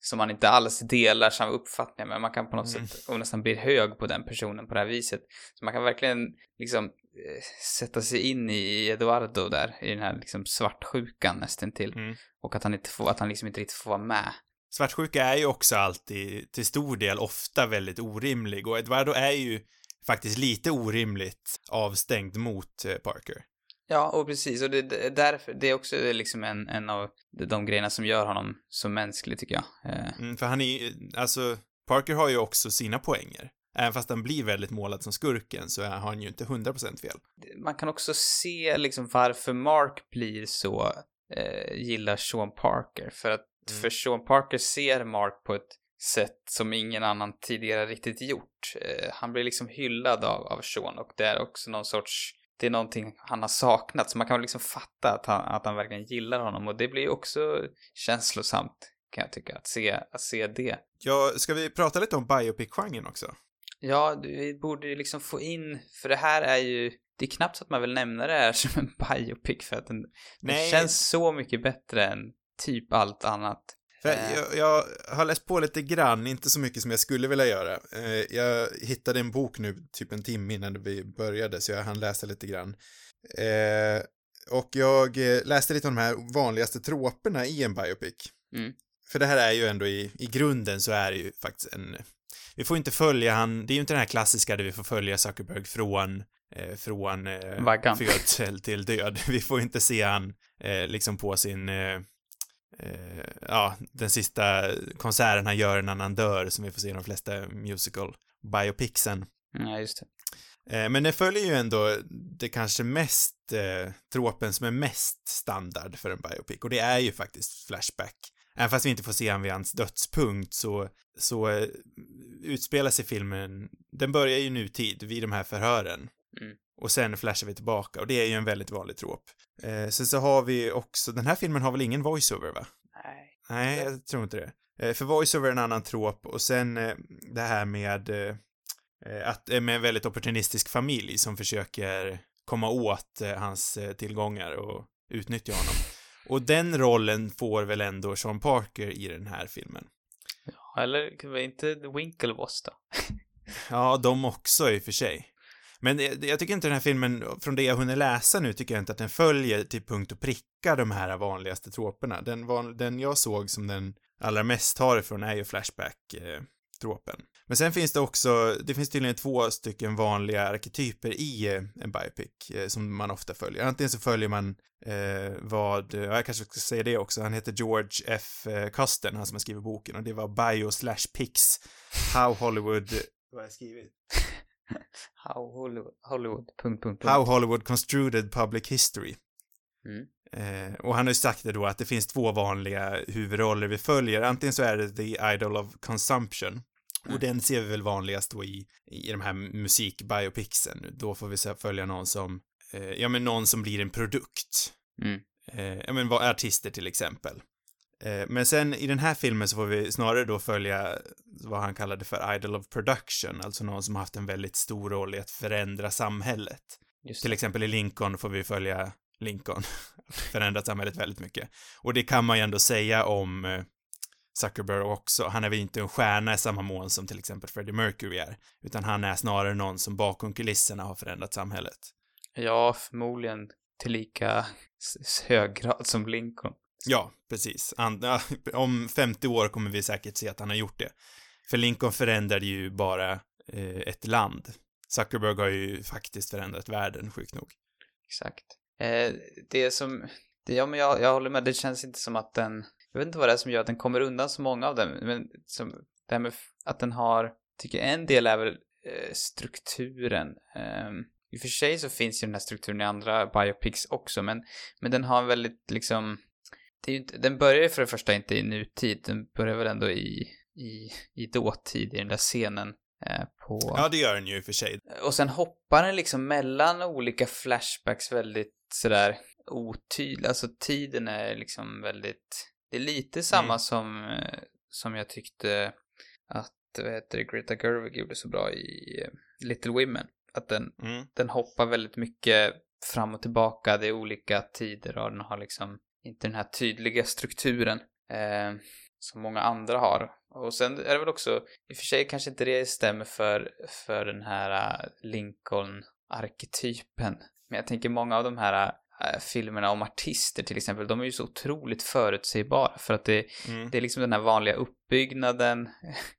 som man inte alls delar samma uppfattningar med. Man kan på något Mm. sätt, och nästan blir hög på den personen på det här viset. Så man kan verkligen liksom eh, sätta sig in i Eduardo där, i den här liksom svartsjukan nästan till. Mm. Och att han inte får, att han liksom inte riktigt får vara med. svartsjuka är ju också alltid, till stor del, ofta väldigt orimlig och Eduardo är ju faktiskt lite orimligt avstängd mot eh, Parker. Ja, och precis. Och det, det, därför, det är också liksom en, en av de grejerna som gör honom så mänsklig, tycker jag. Eh, Mm, för han är alltså, Parker har ju också sina poänger. Även fast han blir väldigt målad som skurken så har han ju inte 100% fel. man kan också se liksom varför Mark blir så, eh, gillar Sean Parker. För att, Mm. för Sean Parker ser Mark på ett sätt som ingen annan tidigare riktigt gjort. Eh, han blir liksom hyllad av, av Sean och det är också någon sorts, det är någonting han har saknat. Så man kan liksom fatta att han, att han verkligen gillar honom och det blir ju också känslosamt kan jag tycka, att se, att se det. Ja, ska vi prata lite om biopic-genren också? Ja, vi borde ju liksom få in, för det här är ju, det är knappt så att man vill nämna det här som en biopic för att den, den känns så mycket bättre än typ allt annat. Eh. jag, jag har läst på lite grann, inte så mycket som jag skulle vilja göra. Eh, jag hittade en bok nu typ en timme innan vi började, så jag hann läsa lite grann. Eh, och jag läste lite om de här vanligaste troperna i en biopic. Mm. För det här är ju ändå i, i grunden så är det ju faktiskt en... Vi får inte följa han, det är ju inte den här klassiska där vi får följa Zuckerberg från, eh, från eh, födsel till död. Vi får inte se han eh, liksom på sin eh, ja, den sista konserten han gör när han dör, som vi får se i de flesta musical biopicsen. Ja, just det. Eh, men det följer ju ändå det kanske mest, eh, tropen som är mest standard för en biopic, och det är ju faktiskt Flashback. Även fast vi inte får se han vid hans dödspunkt så, så eh, utspelar sig filmen, den börjar ju nutid vid de här förhören. Mm. Och sen flashar vi tillbaka, och det är ju en väldigt vanlig trop. Eh, sen så har vi också, den här filmen har väl ingen voiceover va? Nej. Nej, jag tror inte det. Eh, För voiceover är en annan trop och sen eh, det här med eh, att, eh, med en väldigt opportunistisk familj som försöker komma åt eh, hans tillgångar och utnyttja honom. Och den rollen får väl ändå Sean Parker i den här filmen. Eller det var inte Winklevoss då? Ja, de också i och för sig. Men jag tycker inte den här filmen, från det jag hunnit läsa nu, tycker jag inte att den följer till punkt och pricka de här vanligaste troperna. Den, van, den jag såg som den allra mest tar ifrån är ju Flashback-tropen. Eh, Men sen finns det också, det finns tydligen två stycken vanliga arketyper i eh, en biopic eh, som man ofta följer. Antingen så följer man eh, vad, ja, jag kanske ska säga det också, han heter George F. Eh, Custen, han som har skrivit boken, och det var Bio slash Pix, How Hollywood, vad har jag skrivit? How Hollywood, Hollywood, punkt, punkt, punkt. How Hollywood Construed Public History. Mm. Eh, och han har ju sagt det då att det finns två vanliga huvudroller vi följer. Antingen så är det The Idol of Consumption. Mm. Och den ser vi väl vanligast då i, i de här musikbiopicsen. Då får vi se- följa någon som, eh, ja men någon som blir en produkt. Mm. Eh, ja men vad- artister till exempel. Eh, men sen i den här filmen så får vi snarare då följa vad han kallade för Idol of Production, alltså någon som har haft en väldigt stor roll i att förändra samhället. Till exempel i Lincoln får vi följa Lincoln. Förändrat samhället väldigt mycket. Och det kan man ju ändå säga om eh, Zuckerberg också. Han är väl inte en stjärna i samma mån som till exempel Freddie Mercury är. Utan han är snarare någon som bakom kulisserna har förändrat samhället. Ja, förmodligen till lika hög grad som Lincoln. Ja, precis. Han, om 50 år kommer vi säkert se att han har gjort det. För Lincoln förändrade ju bara eh, ett land. Zuckerberg har ju faktiskt förändrat världen, sjukt nog. Exakt. Eh, det som, det, ja men jag, jag håller med, det känns inte som att den, jag vet inte vad det är som gör att den kommer undan så många av dem, men som, det här med att den har, tycker en del är väl eh, strukturen. Ehm, I och för sig så finns ju den här strukturen i andra biopics också, men, men den har väldigt liksom, det är inte, den börjar ju för det första inte i nutid, den börjar väl ändå i, i, i dåtid, i den där scenen eh, på... Ja, det gör den ju i och för sig. Och sen hoppar den liksom mellan olika flashbacks väldigt sådär otydlig. Alltså tiden är liksom väldigt... Det är lite samma Mm. som, eh, som jag tyckte att, vad heter det, Greta Gerwig gjorde så bra i eh, Little Women. Att den, Mm. den hoppar väldigt mycket fram och tillbaka. Det är olika tider och den har liksom inte den här tydliga strukturen eh, som många andra har. Och sen är det väl också, i och för sig kanske inte det stämmer för, för den här eh, Lincoln-arketypen. Men jag tänker många av de här eh, filmerna om artister till exempel, de är ju så otroligt förutsägbara för att det, Mm. det är liksom den här vanliga uppbyggnaden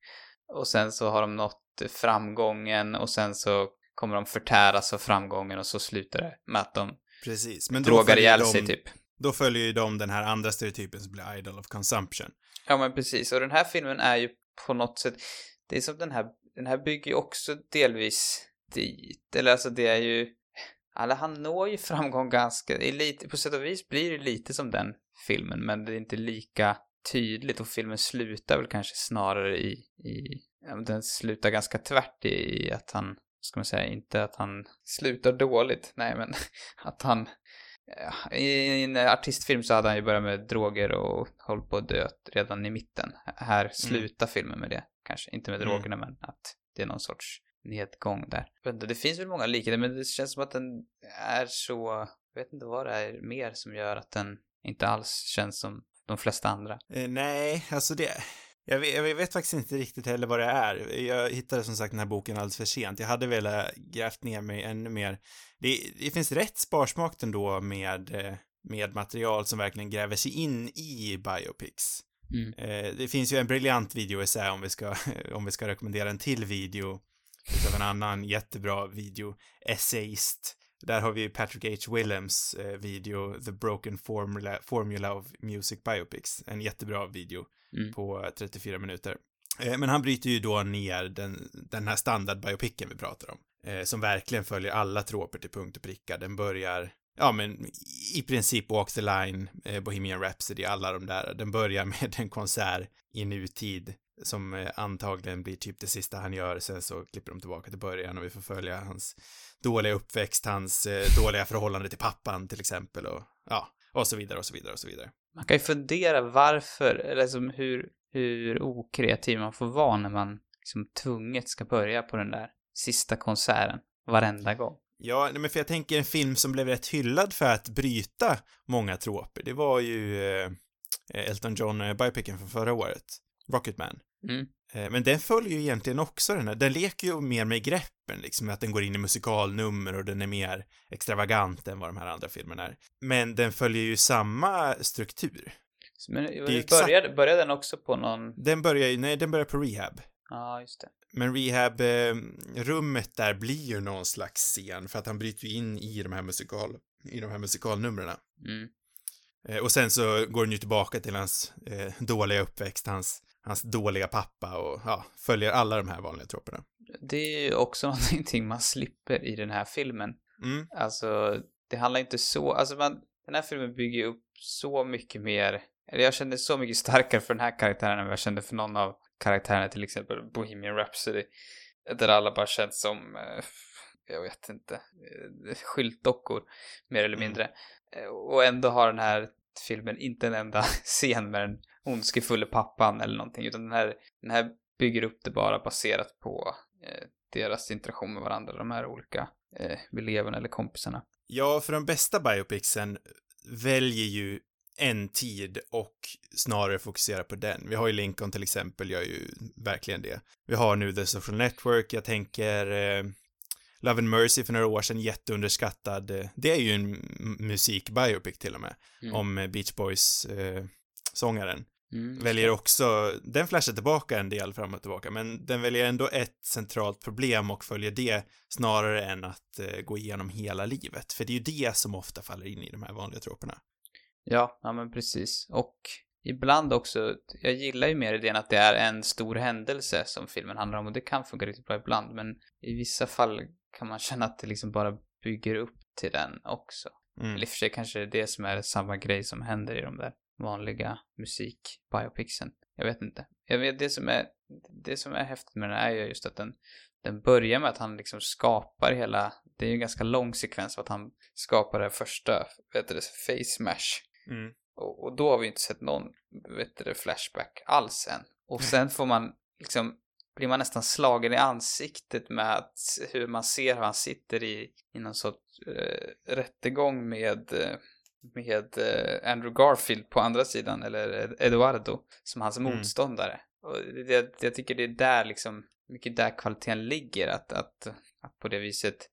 och sen så har de nått framgången och sen så kommer de förtäras av framgången och så slutar det med att de Precis. Men drogar ihjäl de, sig typ då följer ju de den här andra stereotypen som blir idol of consumption. Ja men precis, och den här filmen är ju på något sätt, det är som den här, den här bygger ju också delvis dit, eller alltså det är ju, alla han når ju framgång ganska, det är lite, på sätt och vis blir det lite som den filmen, men det är inte lika tydligt. Och filmen slutar väl kanske snarare i, i ja, den slutar ganska tvärt i, i att han, ska man säga, inte att han slutar dåligt, nej men att han i en artistfilm så hade han ju börjat med droger och hållit på att dö redan i mitten. Här slutar filmen med det. Kanske inte med Mm. drogerna, men att det är någon sorts nedgång där. Inte, Det finns väl många likheter, men det känns som att den är så... Jag vet inte vad det är mer som gör att den inte alls känns som de flesta andra. Eh, nej, alltså det... Jag vet, jag vet faktiskt inte riktigt heller vad det är. Jag hittade som sagt den här boken alldeles för sent. Jag hade velat grävt ner mig ännu mer. Det, det finns rätt sparsmakat ändå med, med material som verkligen gräver sig in i biopics. Mm. Eh, det finns ju en briljant videoessä om vi ska, om vi ska rekommendera en till video utav en annan jättebra video, essayist. Där har vi Patrick H. Willems eh, video The Broken Formula, Formula of Music Biopics. En jättebra video Mm. på 34 minuter. Eh, men han bryter ju då ner den, den här standardbiopicken vi pratar om. Eh, som verkligen följer alla troper till punkt och pricka. Den börjar, ja men i princip Walk the Line, eh, Bohemian Rhapsody, alla de där. Den börjar med en konsert i nutid som eh, antagligen blir typ det sista han gör. Sen så klipper de tillbaka till början och vi får följa hans dåliga uppväxt, hans eh, dåliga förhållande till pappan till exempel och ja, och så vidare och så vidare och så vidare. Man kan ju fundera varför, eller liksom hur, hur okreativ man får vara när man liksom tvunget ska börja på den där sista konserten varenda gång. Ja, men för jag tänker en film som blev rätt hyllad för att bryta många troper, det var ju eh, Elton John eh, biopicen från förra året, Rocketman. Mm. Eh, men den följer ju egentligen också den här, den leker ju mer med greppen liksom, att den går in i musikalnummer och den är mer extravagant än vad de här andra filmerna är. Men den följer ju samma struktur. Men är började, exakt- började den också på någon... Den börjar ju, nej, den börjar på rehab. Ja, just det. Men rehab-rummet där blir ju någon slags scen för att han bryter ju in i de här musikal, i de här musikalnumren. Mm. Eh, och sen så går den ju tillbaka till hans eh, dåliga uppväxt, hans, hans dåliga pappa och ja, följer alla de här vanliga troperna. Det är ju också någonting man slipper i den här filmen. Mm, Alltså, det handlar inte så... Alltså, man, den här filmen bygger ju upp så mycket mer... Eller jag kände så mycket starkare för den här karaktären än vad jag kände för någon av karaktärerna, till exempel Bohemian Rhapsody. Där alla bara känns som, eh, jag vet inte, eh, skyltdockor, mer eller Mm. mindre. Eh, Och ändå har den här filmen inte en enda scen med den ondskefulle pappan eller någonting, utan den här, den här bygger upp det bara baserat på eh, deras interaktion med varandra, de här olika eh, eleverna eller kompisarna. Ja, för de bästa biopicsen väljer ju en tid och snarare fokuserar på den. Vi har ju Lincoln till exempel, gör ju verkligen det. Vi har nu The Social Network, jag tänker eh, Love and Mercy för några år sedan, jätteunderskattad. Det är ju en musikbiopic till och med, Mm. om eh, Beach Boys eh. Mm. Väljer också, den flashar tillbaka en del fram och tillbaka, men den väljer ändå ett centralt problem och följer det snarare än att eh, gå igenom hela livet. För det är ju det som ofta faller in i de här vanliga troperna. Ja, ja men precis. Och ibland också, jag gillar ju mer idén att det är en stor händelse som filmen handlar om och det kan funka riktigt bra ibland men i vissa fall kan man känna att det liksom bara bygger upp till den också. Mm. Eller i och för sig kanske det är det som är samma grej som händer i de där vanliga musikbiopicsen. Jag vet inte. Jag vet, det som är, det som är häftigt med den är ju just att den, den börjar med att han liksom skapar hela, det är ju en ganska lång sekvens för att han skapar det första, vet du, det, face smash. Mm. Och, och då har vi inte sett någon, vet du, flashback alls än. Och sen får man liksom, blir man nästan slagen i ansiktet med att, hur man ser hur han sitter i, i någon sorts eh, rättegång med, eh, med eh, Andrew Garfield på andra sidan, eller Eduardo, som hans Mm. motståndare. Och det, jag tycker det är där liksom, mycket där kvaliteten ligger, att, att, att på det viset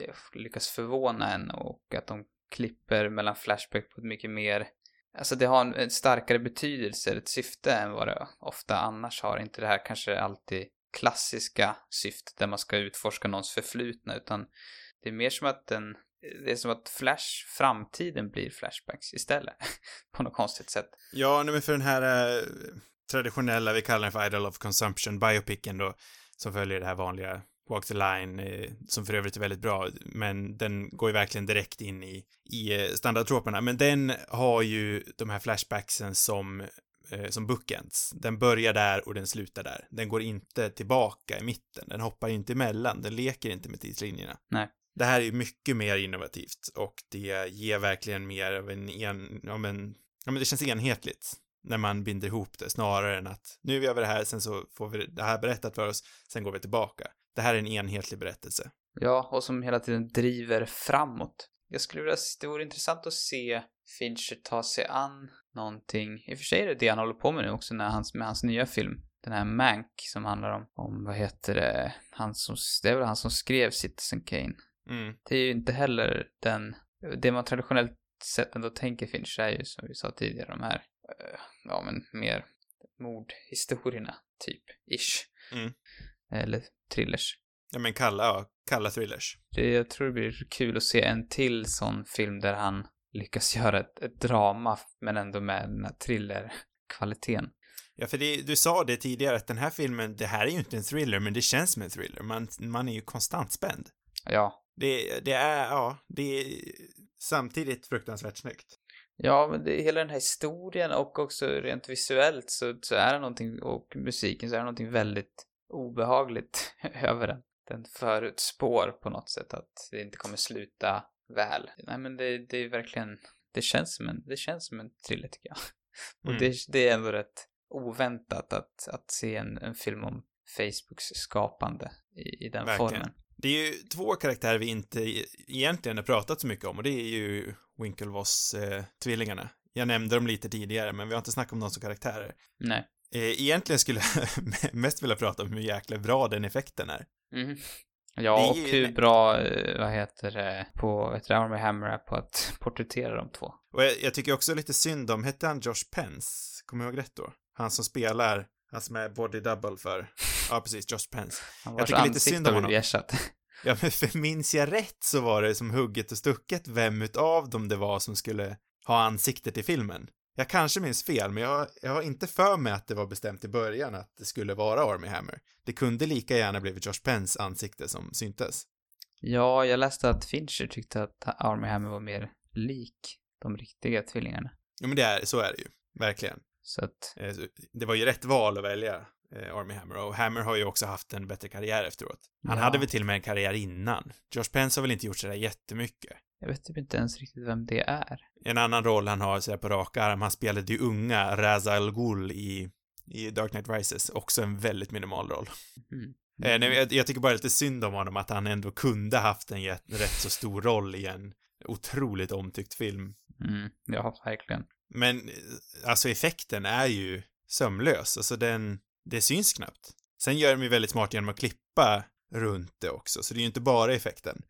eh, lyckas förvåna en och att de klipper mellan Flashback på ett mycket mer Alltså det har en, en starkare betydelse, ett syfte än vad det ofta annars har. Inte det här kanske alltid klassiska syftet där man ska utforska någons förflutna utan det är mer som att den det är som att Flash, framtiden blir Flashbacks istället. på något konstigt sätt. Ja, men för den här eh, traditionella, vi kallar den för Idol of Consumption, biopicen då, som följer det här vanliga Walk the Line, eh, som för övrigt är väldigt bra, men den går ju verkligen direkt in i, i eh, standardtroperna. Men den har ju de här flashbacksen som eh, som bookends. Den börjar där och den slutar där. Den går inte tillbaka i mitten. Den hoppar inte emellan. Den leker inte med tidslinjerna. Nej. Det här är ju mycket mer innovativt och det ger verkligen mer av en, en ja men, ja men det känns enhetligt när man binder ihop det snarare än att nu gör vi det här, sen så får vi det här berättat för oss, sen går vi tillbaka. Det här är en enhetlig berättelse. Ja, och som hela tiden driver framåt. Jag skulle vilja, det vore intressant att se Fincher ta sig an någonting. I och för sig är det det han håller på med nu också när hans, med hans nya film. Den här Mank som handlar om, om vad heter det, han som, det är väl han som skrev Citizen Kane. Mm. Det är ju inte heller den, det man traditionellt sett ändå tänker Fincher är ju som vi sa tidigare de här, eh, ja men mer mordhistorierna, typ, ish. Mm. Eller thrillers. Ja men kalla, ja, kalla thrillers. Det, jag tror det blir kul att se en till sån film där han lyckas göra ett, ett drama men ändå med den här thrillerkvaliteten. Ja, för det, du sa det tidigare att den här filmen, det här är ju inte en thriller, men det känns som en thriller. Man, man är ju konstant spänd. Ja. Det, det är, ja, det är samtidigt fruktansvärt snyggt. Ja, men det, hela den här historien och också rent visuellt så, så är det någonting, och musiken så är det någonting väldigt obehagligt över den. Den förutspår på något sätt att det inte kommer sluta väl. Nej men det, det är verkligen, det känns som en, det känns som en thriller tycker jag. Och Mm. det, det är ändå rätt oväntat att, att se en, en film om Facebooks skapande i, i den Verkligen. formen. Det är ju två karaktärer vi inte e- egentligen har pratat så mycket om och det är ju Winklevoss-tvillingarna. Jag nämnde dem lite tidigare, men vi har inte snackat om dem som karaktärer. Nej. Eh, Egentligen skulle jag mest vilja prata om hur jäkla bra den effekten är. Mhm. Ja, Det och hur bra, eh, vad heter det, på, vet du, Army Hammer är på att porträttera de två. Och jag, jag tycker också lite synd om, hette han Josh Pence? Kommer jag ihåg rätt då? Han som spelar, han som är body double för, ja precis, Josh Pence. Han Jag tycker lite synd om honom. ersatt. Ja, men för minns jag rätt så var det som hugget och stucket vem utav dem det var som skulle ha ansiktet i filmen. Jag kanske minns fel, men jag, jag har inte för mig att det var bestämt i början att det skulle vara Army Hammer. Det kunde lika gärna blivit Josh Pence ansikte som syntes. Ja, jag läste att Fincher tyckte att Army Hammer var mer lik de riktiga tvillingarna. Jo, men det är, så är det ju. Verkligen. Så att, Eh, Det var ju rätt val att välja eh, Army Hammer och Hammer har ju också haft en bättre karriär efteråt. Han Ja. hade väl till och med en karriär innan. Josh Pence har väl inte gjort sådär jättemycket. jag vet typ inte ens riktigt vem det är. En annan roll han har sådär på rak arm, han spelade ju unga Ra's al Ghul i, i Dark Knight Rises, också en väldigt minimal roll. Mm. Eh, nej, jag, jag tycker bara lite synd om honom att han ändå kunde haft en rätt så stor roll i en otroligt omtyckt film. Mm. Ja, verkligen. Men, alltså effekten är ju sömlös, alltså den, det syns knappt. Sen gör de ju väldigt smart genom att klippa runt det också, så det är ju inte bara effekten.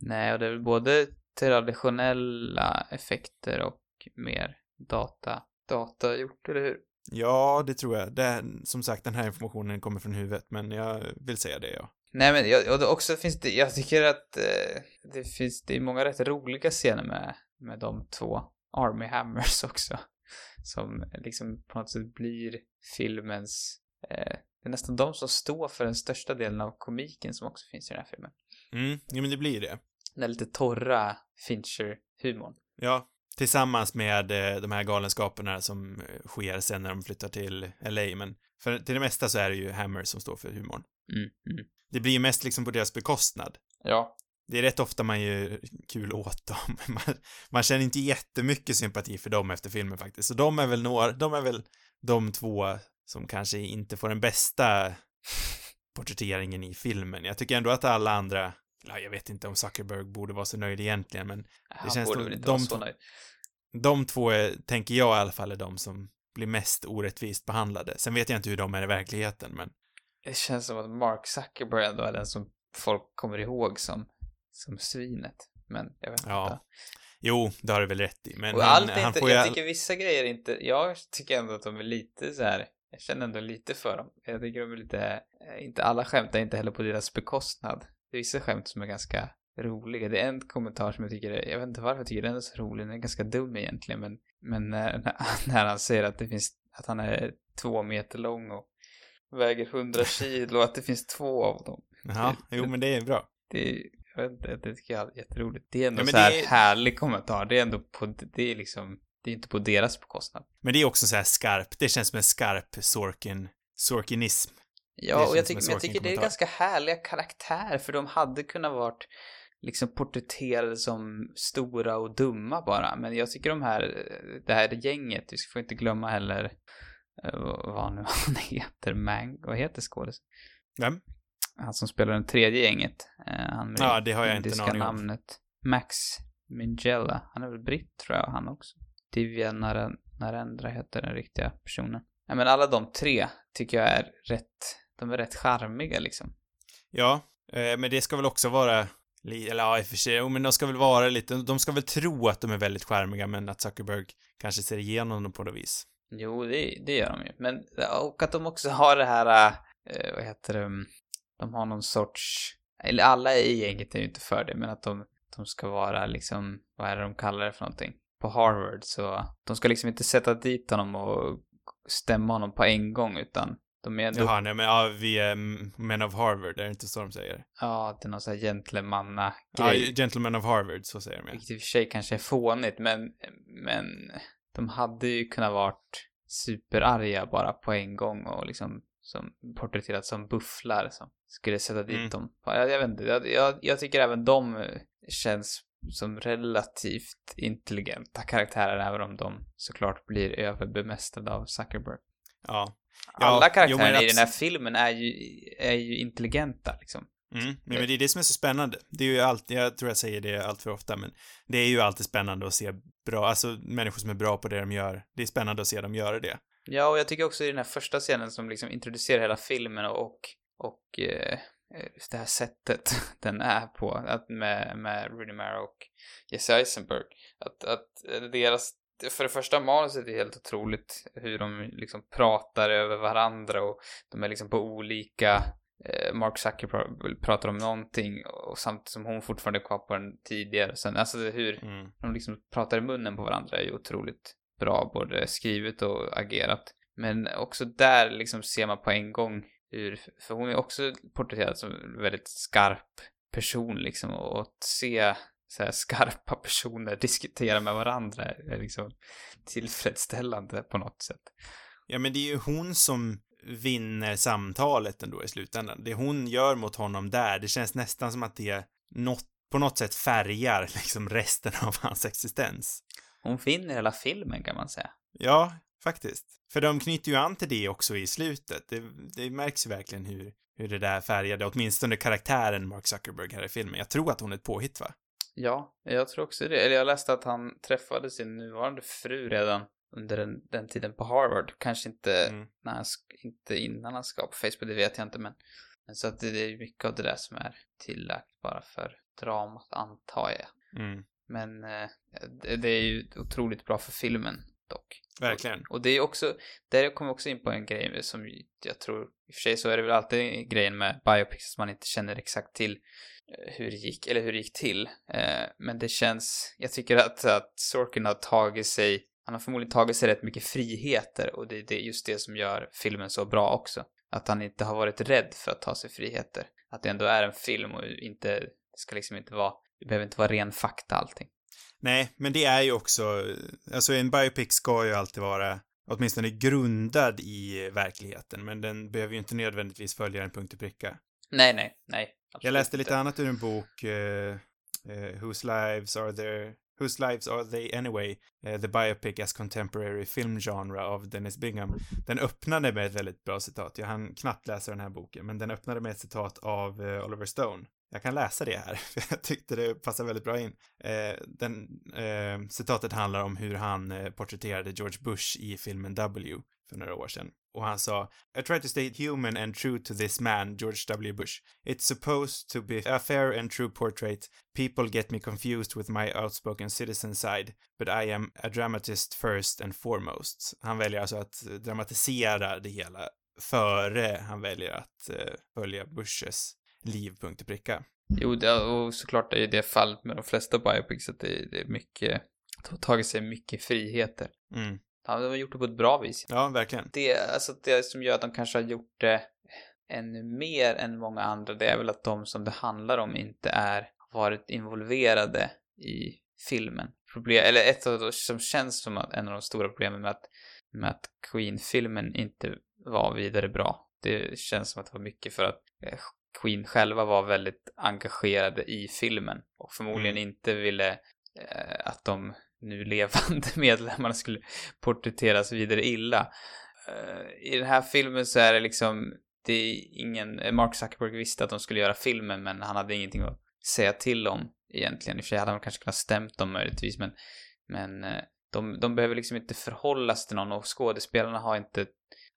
Nej, och det är väl både traditionella effekter och mer data, data gjort, eller hur? Ja, det tror jag. Det, som sagt, den här informationen kommer från huvudet, men jag vill säga det, ja. Nej men jag, och också finns det, jag tycker att eh, det finns, det är många rätt roliga scener med, med de två Army Hammers också. Som liksom på något sätt blir filmens, eh, det är nästan de som står för den största delen av komiken som också finns i den här filmen. Mm, ja men det blir det. Den där lite torra Fincher-humorn. Ja, tillsammans med eh, de här galenskaperna som eh, sker sen när de flyttar till LA, men för till det mesta så är det ju Hammer som står för humorn. Mm, mm. Det blir ju mest liksom på deras bekostnad. Ja. Det är rätt ofta man gör kul åt dem. Man, man känner inte jättemycket sympati för dem efter filmen faktiskt. Så de är väl några, de är väl de två som kanske inte får den bästa porträtteringen i filmen. Jag tycker ändå att alla andra, ja, jag vet inte om Zuckerberg borde vara så nöjd egentligen, men Han känns borde som de så två- de två är, tänker jag i alla fall är de som blir mest orättvist behandlade. Sen vet jag inte hur de är i verkligheten, men Det känns som att Mark Zuckerberg ändå är den som folk kommer ihåg som, som svinet. Men jag vet Ja. inte. Jo, det har du väl rätt i, men Och allt han inte, får jag ju... tycker vissa grejer inte, jag tycker ändå att de är lite så här. Jag känner ändå lite för dem. Jag tycker de är lite, eh, inte alla skämt är inte heller på deras bekostnad. Det är vissa skämt som är ganska roliga. Det är en kommentar som jag tycker är, jag vet inte varför jag tycker den är så rolig, den är ganska dum egentligen, men, men när, när han säger att det finns, att han är två meter lång och väger 100 kilo och att det finns två av dem. Ja, jo, men det är bra. Det, är- jag vet inte, det tycker jag är jätteroligt. Det är ändå Ja, så här är- härlig kommentar. Det är ändå på, det är liksom, det är inte på deras bekostnad. Men det är också så här skarp, det känns som en skarp Sorkin, Sorkinism. Det Ja, och jag, men jag tycker det är ganska härliga karaktärer, för de hade kunnat varit liksom porträtterade som stora och dumma bara. Men jag tycker de här, det här gänget, vi får inte glömma heller eh, vad nu han heter, Mang, vad heter skådisen? Vem? Han som spelar den tredje gänget. eh, Han med Ja, det har jag inte namnet. Max Minghella. Han är väl britt tror jag, han också. Divya Naren- Narendra heter den riktiga personen. Ja, men alla de tre tycker jag är rätt, de är rätt charmiga liksom. Ja, eh, men det ska väl också vara, eller ja, i och för sig, men de ska väl vara lite, de ska väl tro att de är väldigt charmiga, men att Zuckerberg kanske ser igenom dem på något vis. Jo, det, det gör de ju. Men, och att de också har det här, eh, vad heter det, de har någon sorts, eller alla i gänget är ju inte för det, men att de, de ska vara liksom, vad är det de kallar det för någonting? På Harvard, så de ska liksom inte sätta dit honom och stämma honom på en gång, utan de är ändå, Jaha, nej men ja, vi är Men of Harvard, är det inte så de säger? ja, det är någon sån här gentlemanna Ja, grej. Gentlemen of Harvard, så säger de ja. Vilket i och för sig kanske är fånigt, men, men de hade ju kunnat varit superarga bara på en gång och liksom som porträtterat som bufflar som skulle sätta dit Mm. dem. Jag, jag vet inte, jag, jag, jag tycker även de känns som relativt intelligenta karaktärer även om de såklart blir överbemästrade av Zuckerberg. Ja. Alla jo, karaktärer men i den här filmen är ju, är ju intelligenta liksom. Mm, men det är det som är så spännande. Det är ju alltid, jag tror jag säger det allt för ofta, men det är ju alltid spännande att se bra, alltså människor som är bra på det de gör. Det är spännande att se dem göra det. Ja, och jag tycker också i den här första scenen som liksom introducerar hela filmen och, och eh, det här sättet den är på, att med, med Rooney Mara och Jesse Eisenberg, att, att deras, för det första manuset är helt otroligt hur de liksom pratar över varandra och de är liksom på olika eh, Mark Zuckerberg pratar om någonting och samtidigt som hon fortfarande är kvar på den tidigare. Sen, alltså hur, Mm. de liksom pratar i munnen på varandra är ju otroligt bra, både skrivet och agerat. Men också där liksom ser man på en gång hur, för hon är också porträtterad som en väldigt skarp person liksom och att se så här skarpa personer diskutera med varandra är liksom tillfredsställande på något sätt. Ja, men det är ju hon som vinner samtalet ändå i slutändan. Det hon gör mot honom där, det känns nästan som att det något, på något sätt färgar liksom resten av hans existens. Hon finner hela filmen kan man säga. Ja, faktiskt. För de knyter ju an till det också i slutet. Det, det märks ju verkligen hur, hur det där färgade, åtminstone karaktären Mark Zuckerberg här i filmen. Jag tror att hon är ett påhitt, va? Ja, jag tror också det. Eller jag läste att han träffade sin nuvarande fru redan under den, den tiden på Harvard. Kanske inte, Mm. när han, inte innan han skapade Facebook, det vet jag inte. Men, så att det, är mycket av det där som är tillagt bara för dramat, antar jag. Mm. Men eh, det är ju otroligt bra för filmen dock. Verkligen. Och det är också, där kommer jag också in på en grej som jag tror, i och för sig så är det väl alltid grejen med biopics att man inte känner exakt till eh, hur det gick, eller hur det gick till. Eh, men det känns, jag tycker att, att Sorkin har tagit sig, han har förmodligen tagit sig rätt mycket friheter och det, det är just det som gör filmen så bra också. Att han inte har varit rädd för att ta sig friheter. Att det ändå är en film och inte, det ska liksom inte vara, det behöver inte vara ren fakta allting. Nej, men det är ju också, alltså en biopic ska ju alltid vara åtminstone grundad i verkligheten, men den behöver ju inte nödvändigtvis följa en punkt och pricka. Nej, nej, nej. Jag läste lite inte. annat ur en bok, eh, eh, Whose Lives Are There, Whose Lives Are They Anyway? Eh, the Biopic as Contemporary Film Genre av Dennis Bingham. Den öppnade med ett väldigt bra citat. Jag hann knappt läsa den här boken, men den öppnade med ett citat av eh, Oliver Stone. Jag kan läsa det här, för jag tyckte det passade väldigt bra in. Eh, den, eh, citatet handlar om hur han eh, porträtterade George Bush i filmen W för några år sedan. Och han sa I try to stay human and true to this man, George W. Bush. It's supposed to be a fair and true portrait. People get me confused with my outspoken citizen side, but I am a dramatist first and foremost. Han väljer alltså att dramatisera det hela före han väljer att eh, följa Bushes liv punkt och pricka. Jo, det, och såklart är ju det fallet med de flesta biopics att det, det är mycket, de har tagit sig mycket friheter. Mm. Ja, de har gjort det på ett bra vis. Ja, verkligen. Det, alltså det som gör att de kanske har gjort det ännu mer än många andra, det är väl att de som det handlar om inte är varit involverade i filmen. Problem, eller ett av de som känns som att en av de stora problemen med att, med att Queen-filmen inte var vidare bra. Det känns som att det var mycket för att eh, Queen själva var väldigt engagerade i filmen och förmodligen mm. inte ville eh, att de nu levande medlemmarna skulle porträtteras vidare illa. Uh, I den här filmen så är det liksom, det är ingen, Mark Zuckerberg visste att de skulle göra filmen men han hade ingenting att säga till om egentligen. I och för sig hade han kanske kunnat stämt dem möjligtvis men, men uh, de, de behöver liksom inte förhållas till någon och skådespelarna har inte,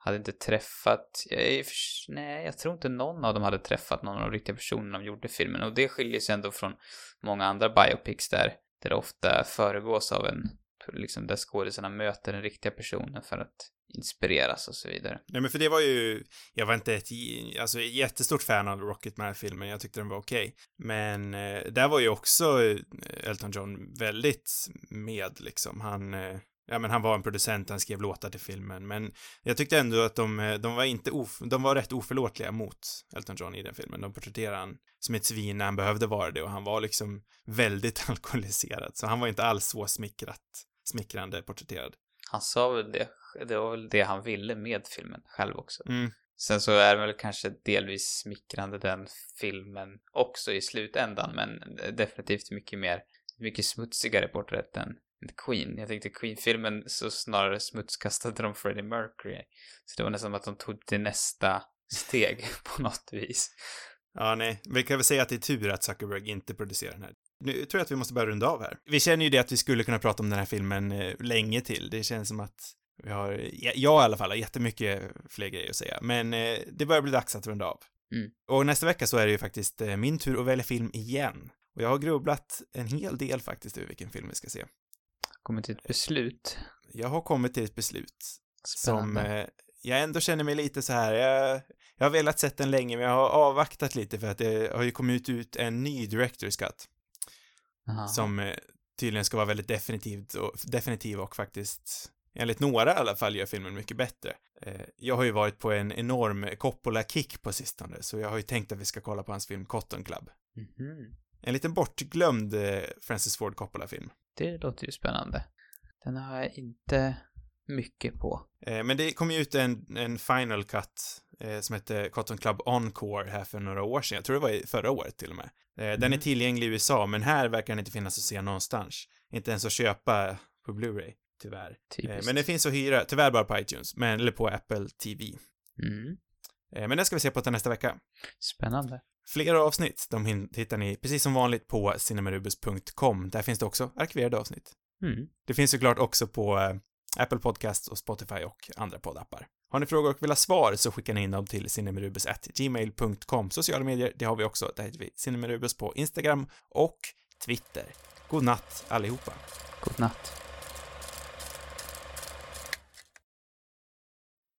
hade inte träffat, jag, nej jag tror inte någon av dem hade träffat någon av de riktiga personerna de gjorde filmen och det skiljer sig ändå från många andra biopics där där det ofta föregås av en, liksom där skådisarna möter den riktiga personen för att inspireras och så vidare. Nej men för det var ju, jag var inte ett, alltså jättestort fan av Rocket med filmen, jag tyckte den var okej. Okay. Men eh, där var ju också eh, Elton John väldigt med liksom, han, eh, ja men han var en producent, han skrev låtar till filmen, men jag tyckte ändå att de, eh, de var inte of, de var rätt oförlåtliga mot Elton John i den filmen. De porträtterade han som ett svin när han behövde vara det och han var liksom väldigt alkoholiserad, så han var inte alls så smickrat, smickrande porträtterad. Han sa väl det, det var väl det han ville med filmen själv också. Mm. Sen så är det väl kanske delvis smickrande den filmen också i slutändan, men definitivt mycket mer, mycket smutsigare porträtt än Queen. Jag tänkte Queen-filmen så snarare smutskastade de Freddie Mercury. Så det var nästan som att de tog till nästa steg på något vis. Ja, nej. Vi kan väl säga att det är tur att Zuckerberg inte producerar den här. Nu tror jag att vi måste börja runda av här. Vi känner ju det att vi skulle kunna prata om den här filmen eh, länge till. Det känns som att vi har, jag i alla fall, har jättemycket fler grejer att säga. Men eh, det börjar bli dags att runda av. Mm. Och nästa vecka så är det ju faktiskt eh, min tur att välja film igen. Och jag har grubblat en hel del faktiskt över vilken film vi ska se kommit till ett beslut? Jag har kommit till ett beslut. Spännande. Som eh, jag ändå känner mig lite så här, jag, jag har velat sett den länge men jag har avvaktat lite för att det har ju kommit ut en ny Director's Cut. Aha. Som eh, tydligen ska vara väldigt definitivt och, definitiv och faktiskt enligt några i alla fall gör filmen mycket bättre. Eh, jag har ju varit på en enorm Coppola-kick på sistone, så jag har ju tänkt att vi ska kolla på hans film Cotton Club. Mm -hmm. En liten bortglömd eh, Francis Ford Coppola-film. Det låter ju spännande. Den har jag inte mycket på. Eh, men det kom ju ut en, en final cut eh, som hette Cotton Club Encore här för några år sedan. Jag tror det var förra året till och med. Eh, mm. Den är tillgänglig i USA, men här verkar den inte finnas att se någonstans. Inte ens att köpa på Blu-ray, tyvärr. Typiskt. Men det finns att hyra, tyvärr bara på iTunes, men, eller på Apple TV. Mm. Men det ska vi se på till nästa vecka. Spännande. Flera avsnitt, de hittar ni precis som vanligt på cinemarubus.com. Där finns det också arkiverade avsnitt. Mm. Det finns såklart också på eh, Apple Podcasts och Spotify och andra poddappar. Har ni frågor och vill ha svar så skickar ni in dem till cinemarubus.gmail.com. Sociala medier, det har vi också. Där heter vi cinemarubus på Instagram och Twitter. God natt allihopa. God natt.